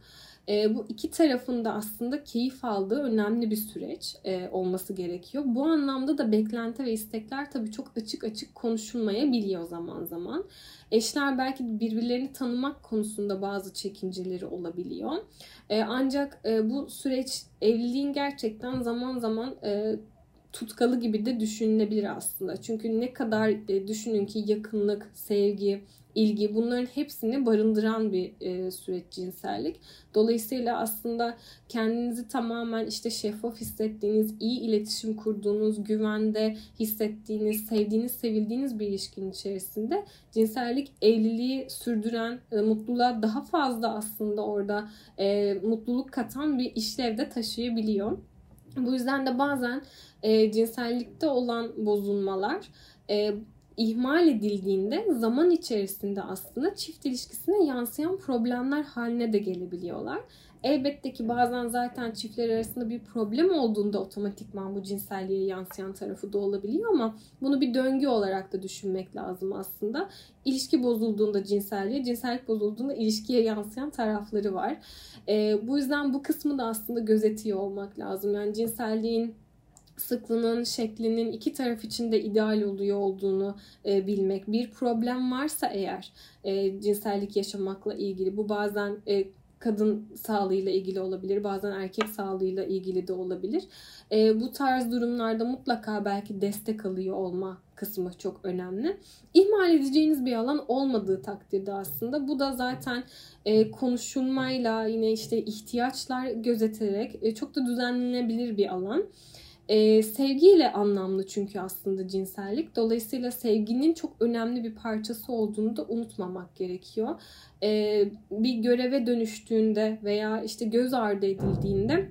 Speaker 1: E, bu iki tarafın da aslında keyif aldığı önemli bir süreç e, olması gerekiyor. Bu anlamda da beklenti ve istekler tabii çok açık açık konuşulmayabiliyor zaman zaman. Eşler belki birbirlerini tanımak konusunda bazı çekinceleri olabiliyor. E, ancak e, bu süreç evliliğin gerçekten zaman zaman e, tutkalı gibi de düşünülebilir aslında. Çünkü ne kadar e, düşünün ki yakınlık, sevgi, ilgi bunların hepsini barındıran bir e, süreç cinsellik. Dolayısıyla aslında kendinizi tamamen işte şeffaf hissettiğiniz, iyi iletişim kurduğunuz, güvende hissettiğiniz, sevdiğiniz, sevildiğiniz bir ilişkinin içerisinde cinsellik evliliği sürdüren, e, mutluluğa daha fazla aslında orada mutluluk katan bir işlevde taşıyabiliyor. Bu yüzden de bazen e, cinsellikte olan bozulmalar e, ihmal edildiğinde zaman içerisinde aslında çift ilişkisine yansıyan problemler haline de gelebiliyorlar. Elbette ki bazen zaten çiftler arasında bir problem olduğunda otomatikman bu cinselliğe yansıyan tarafı da olabiliyor ama bunu bir döngü olarak da düşünmek lazım aslında. İlişki bozulduğunda cinselliğe, cinsellik bozulduğunda ilişkiye yansıyan tarafları var. E, bu yüzden bu kısmı da aslında gözetiyor olmak lazım. Yani cinselliğin sıklığının, şeklinin iki taraf için de ideal oluyor olduğunu e, bilmek. Bir problem varsa eğer e, cinsellik yaşamakla ilgili bu bazen e, kadın sağlığıyla ilgili olabilir, bazen erkek sağlığıyla ilgili de olabilir. E, bu tarz durumlarda mutlaka belki destek alıyor olma kısmı çok önemli. İhmal edeceğiniz bir alan olmadığı takdirde aslında bu da zaten e, konuşulmayla yine işte ihtiyaçlar gözeterek e, çok da düzenlenebilir bir alan. E, sevgiyle anlamlı çünkü aslında cinsellik. Dolayısıyla sevginin çok önemli bir parçası olduğunu da unutmamak gerekiyor. E, bir göreve dönüştüğünde veya işte göz ardı edildiğinde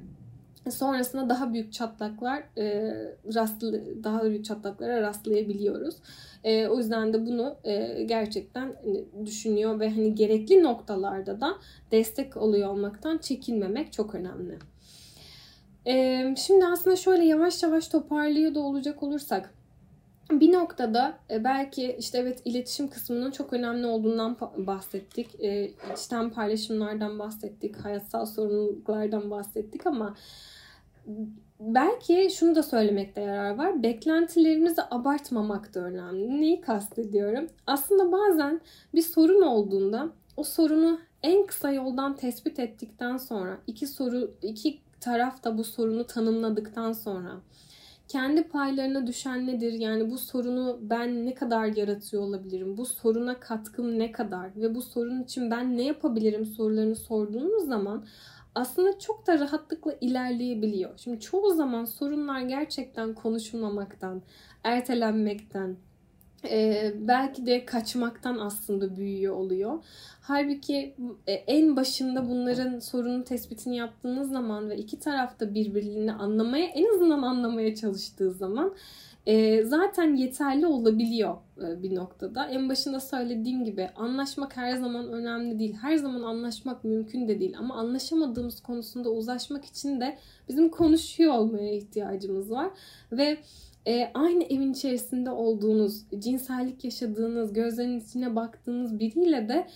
Speaker 1: sonrasında daha büyük çatlaklar e, rastlı daha büyük çatlaklara rastlayabiliyoruz. E, o yüzden de bunu e, gerçekten hani, düşünüyor ve hani gerekli noktalarda da destek oluyor olmaktan çekinmemek çok önemli. Ee, şimdi aslında şöyle yavaş yavaş toparlıyor da olacak olursak bir noktada e, belki işte evet iletişim kısmının çok önemli olduğundan bahsettik. E, içten paylaşımlardan bahsettik. Hayatsal sorumluluklardan bahsettik ama belki şunu da söylemekte yarar var. Beklentilerimizi abartmamak da önemli. Neyi kastediyorum? Aslında bazen bir sorun olduğunda o sorunu en kısa yoldan tespit ettikten sonra iki soru iki taraf da bu sorunu tanımladıktan sonra kendi paylarına düşen nedir? Yani bu sorunu ben ne kadar yaratıyor olabilirim? Bu soruna katkım ne kadar? Ve bu sorun için ben ne yapabilirim sorularını sorduğunuz zaman aslında çok da rahatlıkla ilerleyebiliyor. Şimdi çoğu zaman sorunlar gerçekten konuşulmamaktan, ertelenmekten, e, belki de kaçmaktan aslında büyüyor oluyor. Halbuki e, en başında bunların sorunun tespitini yaptığınız zaman ve iki tarafta birbirini anlamaya en azından anlamaya çalıştığı zaman e, zaten yeterli olabiliyor e, bir noktada. En başında söylediğim gibi anlaşmak her zaman önemli değil. Her zaman anlaşmak mümkün de değil. Ama anlaşamadığımız konusunda uzlaşmak için de bizim konuşuyor olmaya ihtiyacımız var. Ve e, aynı evin içerisinde olduğunuz, cinsellik yaşadığınız, gözlerinin içine baktığınız biriyle de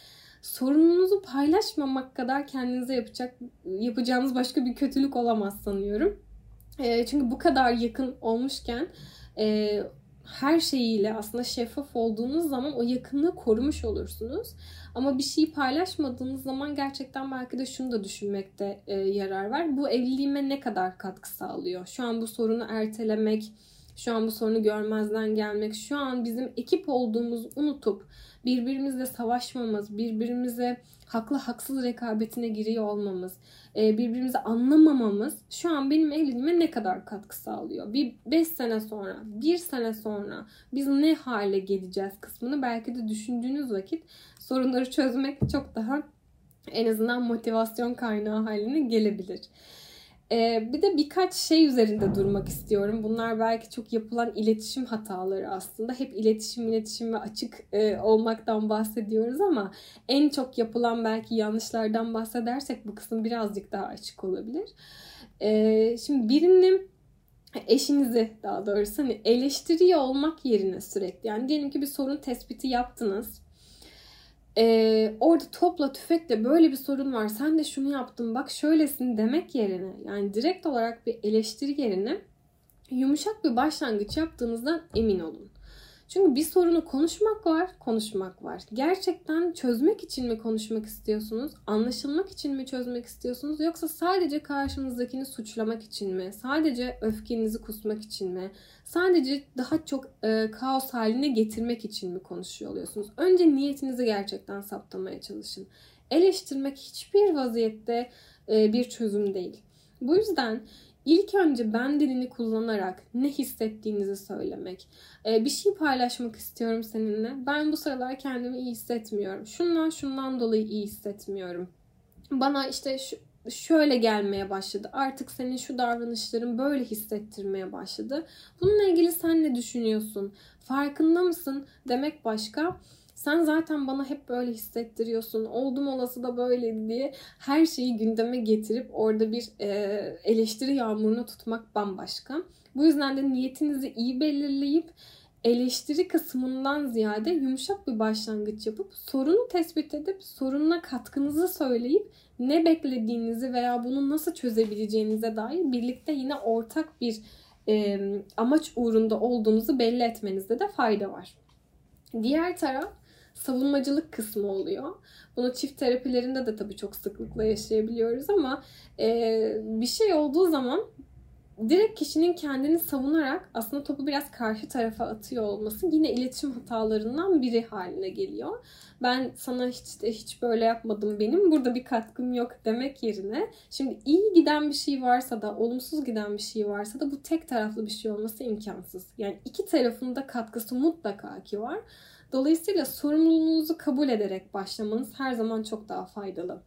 Speaker 1: sorununuzu paylaşmamak kadar kendinize yapacak yapacağınız başka bir kötülük olamaz sanıyorum. E, çünkü bu kadar yakın olmuşken e, her şeyiyle aslında şeffaf olduğunuz zaman o yakınlığı korumuş olursunuz. Ama bir şeyi paylaşmadığınız zaman gerçekten belki de şunu da düşünmekte e, yarar var. Bu evliliğime ne kadar katkı sağlıyor? Şu an bu sorunu ertelemek, şu an bu sorunu görmezden gelmek, şu an bizim ekip olduğumuzu unutup birbirimizle savaşmamız, birbirimize haklı haksız rekabetine giriyor olmamız, e, birbirimizi anlamamamız şu an benim evliliğime ne kadar katkı sağlıyor? Bir 5 sene sonra, bir sene sonra biz ne hale geleceğiz kısmını belki de düşündüğünüz vakit sorunları çözmek çok daha en azından motivasyon kaynağı haline gelebilir. Ee, bir de birkaç şey üzerinde durmak istiyorum. Bunlar belki çok yapılan iletişim hataları aslında. Hep iletişim, iletişim ve açık e, olmaktan bahsediyoruz ama en çok yapılan belki yanlışlardan bahsedersek bu kısım birazcık daha açık olabilir. Ee, şimdi birinin eşinizi daha doğrusu hani eleştiriyor olmak yerine sürekli yani diyelim ki bir sorun tespiti yaptınız e, orada topla tüfekle böyle bir sorun var sen de şunu yaptın bak şöylesin demek yerine yani direkt olarak bir eleştiri yerine yumuşak bir başlangıç yaptığınızdan emin olun. Çünkü bir sorunu konuşmak var, konuşmak var. Gerçekten çözmek için mi konuşmak istiyorsunuz? Anlaşılmak için mi çözmek istiyorsunuz? Yoksa sadece karşınızdakini suçlamak için mi? Sadece öfkenizi kusmak için mi? Sadece daha çok e, kaos haline getirmek için mi konuşuyor oluyorsunuz? Önce niyetinizi gerçekten saptamaya çalışın. Eleştirmek hiçbir vaziyette e, bir çözüm değil. Bu yüzden İlk önce ben dilini kullanarak ne hissettiğinizi söylemek. Ee, bir şey paylaşmak istiyorum seninle. Ben bu sıralar kendimi iyi hissetmiyorum. Şundan şundan dolayı iyi hissetmiyorum. Bana işte şu, şöyle gelmeye başladı. Artık senin şu davranışların böyle hissettirmeye başladı. Bununla ilgili sen ne düşünüyorsun? Farkında mısın? Demek başka sen zaten bana hep böyle hissettiriyorsun. Oldum olası da böyleydi diye her şeyi gündeme getirip orada bir e, eleştiri yağmurunu tutmak bambaşka. Bu yüzden de niyetinizi iyi belirleyip eleştiri kısmından ziyade yumuşak bir başlangıç yapıp sorunu tespit edip sorununa katkınızı söyleyip ne beklediğinizi veya bunu nasıl çözebileceğinize dair birlikte yine ortak bir e, amaç uğrunda olduğunuzu belli etmenizde de fayda var. Diğer taraf savunmacılık kısmı oluyor. Bunu çift terapilerinde de tabii çok sıklıkla yaşayabiliyoruz ama e, bir şey olduğu zaman direkt kişinin kendini savunarak aslında topu biraz karşı tarafa atıyor olması yine iletişim hatalarından biri haline geliyor. Ben sana hiç de hiç böyle yapmadım benim burada bir katkım yok demek yerine şimdi iyi giden bir şey varsa da olumsuz giden bir şey varsa da bu tek taraflı bir şey olması imkansız. Yani iki tarafın da katkısı mutlaka ki var. Dolayısıyla sorumluluğunuzu kabul ederek başlamanız her zaman çok daha faydalı.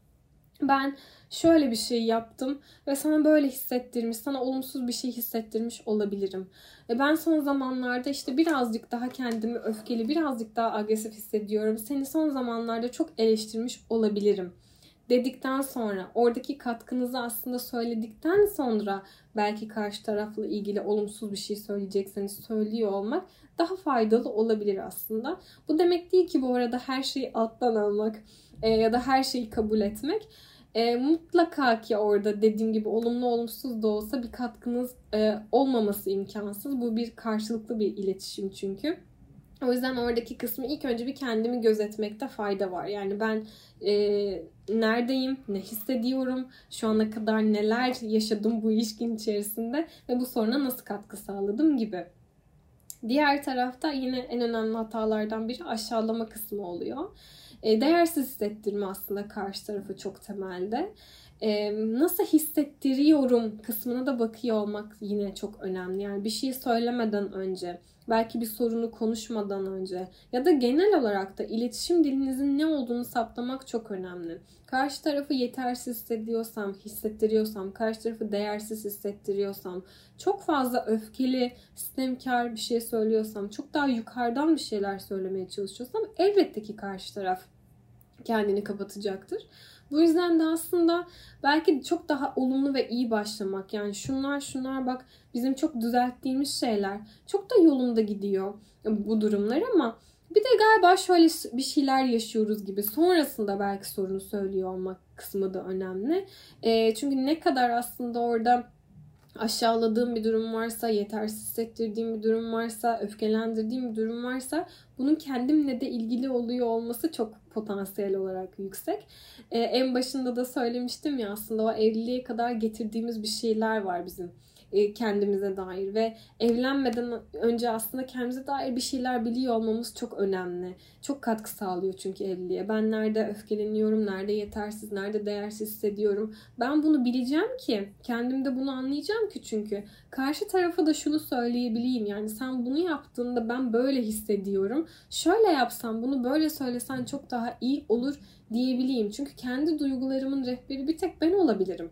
Speaker 1: Ben şöyle bir şey yaptım ve sana böyle hissettirmiş, sana olumsuz bir şey hissettirmiş olabilirim. Ve ben son zamanlarda işte birazcık daha kendimi öfkeli, birazcık daha agresif hissediyorum. Seni son zamanlarda çok eleştirmiş olabilirim dedikten sonra oradaki katkınızı aslında söyledikten sonra belki karşı tarafla ilgili olumsuz bir şey söyleyecekseniz söylüyor olmak daha faydalı olabilir aslında. Bu demek değil ki bu arada her şeyi alttan almak e, ya da her şeyi kabul etmek. E, mutlaka ki orada dediğim gibi olumlu olumsuz da olsa bir katkınız e, olmaması imkansız. Bu bir karşılıklı bir iletişim çünkü. O yüzden oradaki kısmı ilk önce bir kendimi gözetmekte fayda var. Yani ben e, neredeyim, ne hissediyorum, şu ana kadar neler yaşadım bu ilişkin içerisinde ve bu soruna nasıl katkı sağladım gibi. Diğer tarafta yine en önemli hatalardan biri aşağılama kısmı oluyor. E, değersiz hissettirme aslında karşı tarafı çok temelde. E, nasıl hissettiriyorum kısmına da bakıyor olmak yine çok önemli. Yani bir şey söylemeden önce belki bir sorunu konuşmadan önce ya da genel olarak da iletişim dilinizin ne olduğunu saptamak çok önemli. Karşı tarafı yetersiz hissediyorsam, hissettiriyorsam, karşı tarafı değersiz hissettiriyorsam, çok fazla öfkeli, sistemkar bir şey söylüyorsam, çok daha yukarıdan bir şeyler söylemeye çalışıyorsam elbette ki karşı taraf kendini kapatacaktır. Bu yüzden de aslında belki çok daha olumlu ve iyi başlamak. Yani şunlar şunlar bak bizim çok düzelttiğimiz şeyler. Çok da yolunda gidiyor bu durumlar ama bir de galiba şöyle bir şeyler yaşıyoruz gibi. Sonrasında belki sorunu söylüyor olmak kısmı da önemli. E, çünkü ne kadar aslında orada aşağıladığım bir durum varsa, yetersiz hissettirdiğim bir durum varsa, öfkelendirdiğim bir durum varsa bunun kendimle de ilgili oluyor olması çok potansiyel olarak yüksek. Ee, en başında da söylemiştim ya aslında o evliliğe kadar getirdiğimiz bir şeyler var bizim kendimize dair ve evlenmeden önce aslında kendimize dair bir şeyler biliyor olmamız çok önemli. Çok katkı sağlıyor çünkü evliliğe. Ben nerede öfkeleniyorum, nerede yetersiz, nerede değersiz hissediyorum. Ben bunu bileceğim ki, kendimde bunu anlayacağım ki çünkü karşı tarafa da şunu söyleyebileyim. Yani sen bunu yaptığında ben böyle hissediyorum. Şöyle yapsam, bunu böyle söylesen çok daha iyi olur diyebileyim. Çünkü kendi duygularımın rehberi bir tek ben olabilirim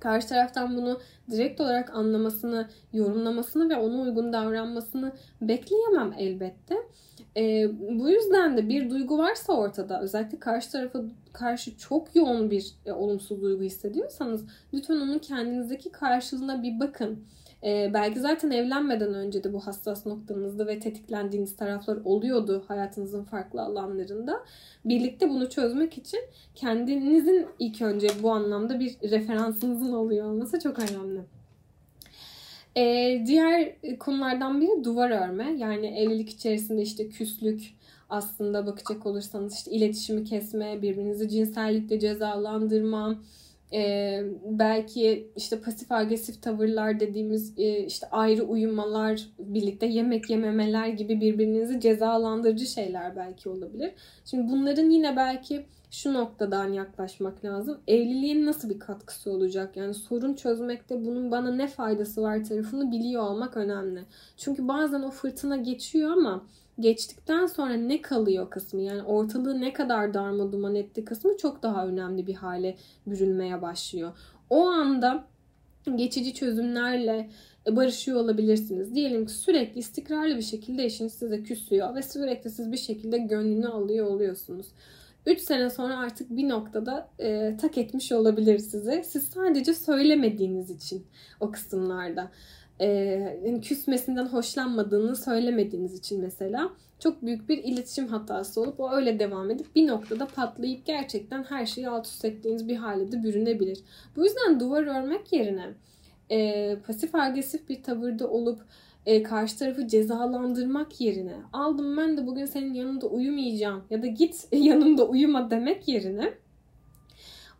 Speaker 1: karşı taraftan bunu direkt olarak anlamasını, yorumlamasını ve ona uygun davranmasını bekleyemem elbette. E, bu yüzden de bir duygu varsa ortada özellikle karşı tarafa karşı çok yoğun bir e, olumsuz duygu hissediyorsanız lütfen onun kendinizdeki karşılığına bir bakın. Ee, belki zaten evlenmeden önce de bu hassas noktanızda ve tetiklendiğiniz taraflar oluyordu hayatınızın farklı alanlarında. Birlikte bunu çözmek için kendinizin ilk önce bu anlamda bir referansınızın oluyor olması çok önemli. Ee, diğer konulardan biri duvar örme. Yani evlilik içerisinde işte küslük, aslında bakacak olursanız işte iletişimi kesme, birbirinizi cinsellikle cezalandırma, e, belki işte pasif agresif tavırlar dediğimiz e, işte ayrı uyumalar, birlikte yemek yememeler gibi birbirinizi cezalandırıcı şeyler belki olabilir. Şimdi bunların yine belki şu noktadan yaklaşmak lazım. Evliliğin nasıl bir katkısı olacak? Yani sorun çözmekte bunun bana ne faydası var tarafını biliyor olmak önemli. Çünkü bazen o fırtına geçiyor ama geçtikten sonra ne kalıyor kısmı yani ortalığı ne kadar darma duman etti kısmı çok daha önemli bir hale bürünmeye başlıyor. O anda geçici çözümlerle barışıyor olabilirsiniz. Diyelim ki sürekli istikrarlı bir şekilde eşiniz size küsüyor ve sürekli siz bir şekilde gönlünü alıyor oluyorsunuz. 3 sene sonra artık bir noktada e, tak etmiş olabilir size. Siz sadece söylemediğiniz için o kısımlarda e, küsmesinden hoşlanmadığını söylemediğiniz için mesela çok büyük bir iletişim hatası olup o öyle devam edip bir noktada patlayıp gerçekten her şeyi alt üst ettiğiniz bir hale de bürünebilir. Bu yüzden duvar örmek yerine e, pasif agresif bir tavırda olup e, karşı tarafı cezalandırmak yerine aldım ben de bugün senin yanında uyumayacağım ya da git yanımda uyuma demek yerine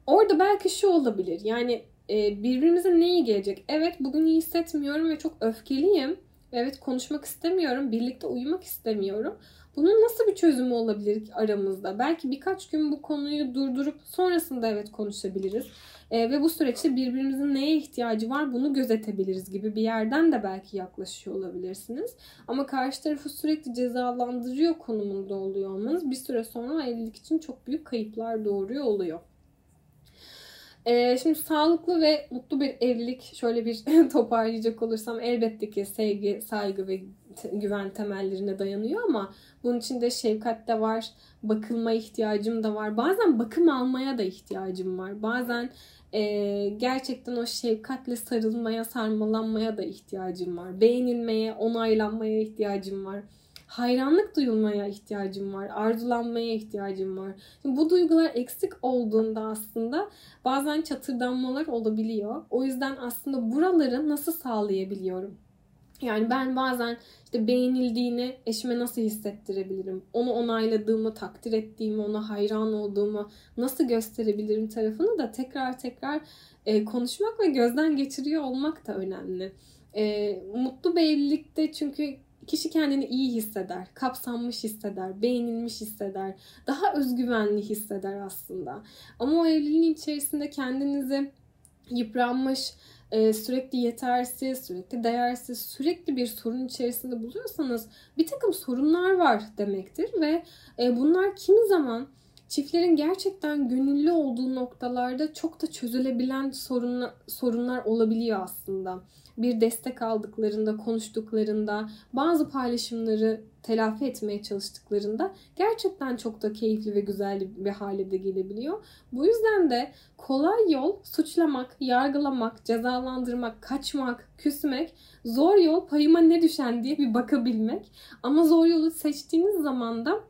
Speaker 1: orada belki şu olabilir yani e, birbirimize ne iyi gelecek? Evet bugün iyi hissetmiyorum ve çok öfkeliyim. Evet konuşmak istemiyorum. Birlikte uyumak istemiyorum. Bunun nasıl bir çözümü olabilir aramızda? Belki birkaç gün bu konuyu durdurup sonrasında evet konuşabiliriz. E, ve bu süreçte birbirimizin neye ihtiyacı var bunu gözetebiliriz gibi bir yerden de belki yaklaşıyor olabilirsiniz. Ama karşı tarafı sürekli cezalandırıyor konumunda oluyor olmanız bir süre sonra evlilik için çok büyük kayıplar doğuruyor oluyor. Ee, şimdi sağlıklı ve mutlu bir evlilik şöyle bir toparlayacak olursam elbette ki sevgi, saygı ve güven temellerine dayanıyor ama bunun içinde şefkat de var, bakılma ihtiyacım da var. Bazen bakım almaya da ihtiyacım var. Bazen e, gerçekten o şefkatle sarılmaya, sarmalanmaya da ihtiyacım var. Beğenilmeye, onaylanmaya ihtiyacım var hayranlık duyulmaya ihtiyacım var. Arzulanmaya ihtiyacım var. Şimdi bu duygular eksik olduğunda aslında bazen çatırdanmalar olabiliyor. O yüzden aslında buraları nasıl sağlayabiliyorum? Yani ben bazen işte beğenildiğini eşime nasıl hissettirebilirim? Onu onayladığımı, takdir ettiğimi, ona hayran olduğumu nasıl gösterebilirim tarafını da tekrar tekrar e, konuşmak ve gözden geçiriyor olmak da önemli. E, mutlu bir evlilikte çünkü Kişi kendini iyi hisseder, kapsanmış hisseder, beğenilmiş hisseder, daha özgüvenli hisseder aslında. Ama o evliliğin içerisinde kendinizi yıpranmış, e, sürekli yetersiz, sürekli değersiz, sürekli bir sorun içerisinde buluyorsanız bir takım sorunlar var demektir ve e, bunlar kimi zaman çiftlerin gerçekten gönüllü olduğu noktalarda çok da çözülebilen sorunlar, sorunlar olabiliyor aslında bir destek aldıklarında, konuştuklarında, bazı paylaşımları telafi etmeye çalıştıklarında gerçekten çok da keyifli ve güzel bir hale de gelebiliyor. Bu yüzden de kolay yol suçlamak, yargılamak, cezalandırmak, kaçmak, küsmek, zor yol payıma ne düşen diye bir bakabilmek. Ama zor yolu seçtiğiniz zaman da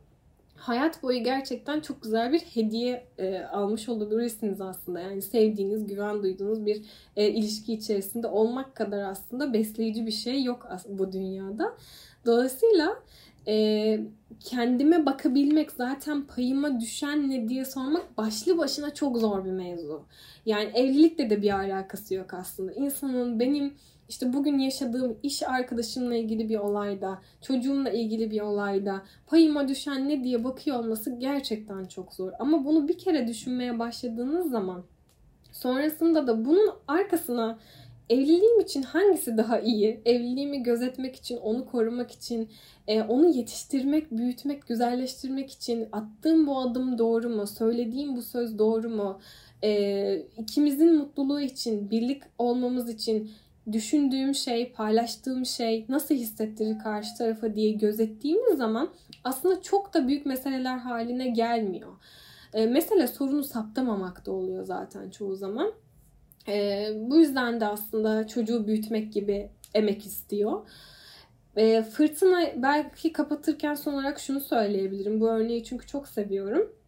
Speaker 1: hayat boyu gerçekten çok güzel bir hediye e, almış olabilirsiniz aslında. Yani sevdiğiniz, güven duyduğunuz bir e, ilişki içerisinde olmak kadar aslında besleyici bir şey yok bu dünyada. Dolayısıyla e, kendime bakabilmek zaten payıma düşen ne diye sormak başlı başına çok zor bir mevzu. Yani evlilikle de bir alakası yok aslında. İnsanın benim işte bugün yaşadığım iş arkadaşımla ilgili bir olayda, çocuğumla ilgili bir olayda payıma düşen ne diye bakıyor olması gerçekten çok zor. Ama bunu bir kere düşünmeye başladığınız zaman sonrasında da bunun arkasına evliliğim için hangisi daha iyi? Evliliğimi gözetmek için, onu korumak için, e, onu yetiştirmek, büyütmek, güzelleştirmek için attığım bu adım doğru mu? Söylediğim bu söz doğru mu? E, ikimizin mutluluğu için, birlik olmamız için düşündüğüm şey, paylaştığım şey nasıl hissettirir karşı tarafa diye gözettiğimiz zaman aslında çok da büyük meseleler haline gelmiyor. E, mesele sorunu saptamamak da oluyor zaten çoğu zaman. E, bu yüzden de aslında çocuğu büyütmek gibi emek istiyor. E, fırtına belki kapatırken son olarak şunu söyleyebilirim. Bu örneği çünkü çok seviyorum.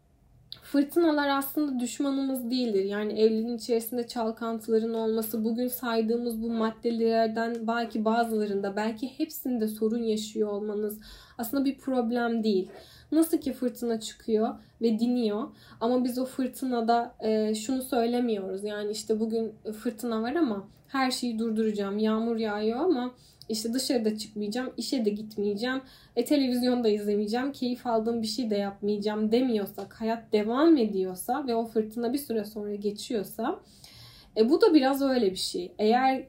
Speaker 1: Fırtınalar aslında düşmanımız değildir. Yani evliliğin içerisinde çalkantıların olması, bugün saydığımız bu maddelerden belki bazılarında, belki hepsinde sorun yaşıyor olmanız aslında bir problem değil. Nasıl ki fırtına çıkıyor ve diniyor ama biz o fırtınada e, şunu söylemiyoruz. Yani işte bugün fırtına var ama her şeyi durduracağım. Yağmur yağıyor ama işte dışarıda çıkmayacağım, işe de gitmeyeceğim, e, televizyonda izlemeyeceğim, keyif aldığım bir şey de yapmayacağım demiyorsak, hayat devam ediyorsa ve o fırtına bir süre sonra geçiyorsa e, bu da biraz öyle bir şey. Eğer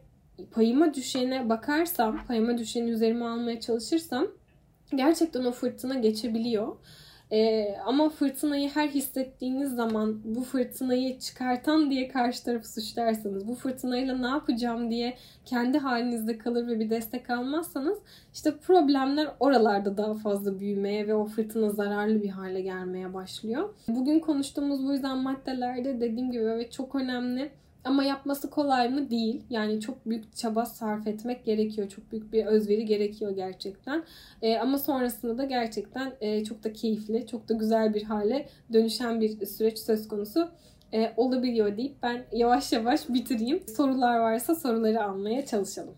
Speaker 1: payıma düşene bakarsam, payıma düşeni üzerime almaya çalışırsam gerçekten o fırtına geçebiliyor. Ee, ama fırtınayı her hissettiğiniz zaman bu fırtınayı çıkartan diye karşı tarafı suçlarsanız, bu fırtınayla ne yapacağım diye kendi halinizde kalır ve bir destek almazsanız işte problemler oralarda daha fazla büyümeye ve o fırtına zararlı bir hale gelmeye başlıyor. Bugün konuştuğumuz bu yüzden maddelerde dediğim gibi evet çok önemli ama yapması kolay mı? Değil. Yani çok büyük çaba sarf etmek gerekiyor. Çok büyük bir özveri gerekiyor gerçekten. E, ama sonrasında da gerçekten e, çok da keyifli, çok da güzel bir hale dönüşen bir süreç söz konusu e, olabiliyor deyip ben yavaş yavaş bitireyim. Sorular varsa soruları almaya çalışalım.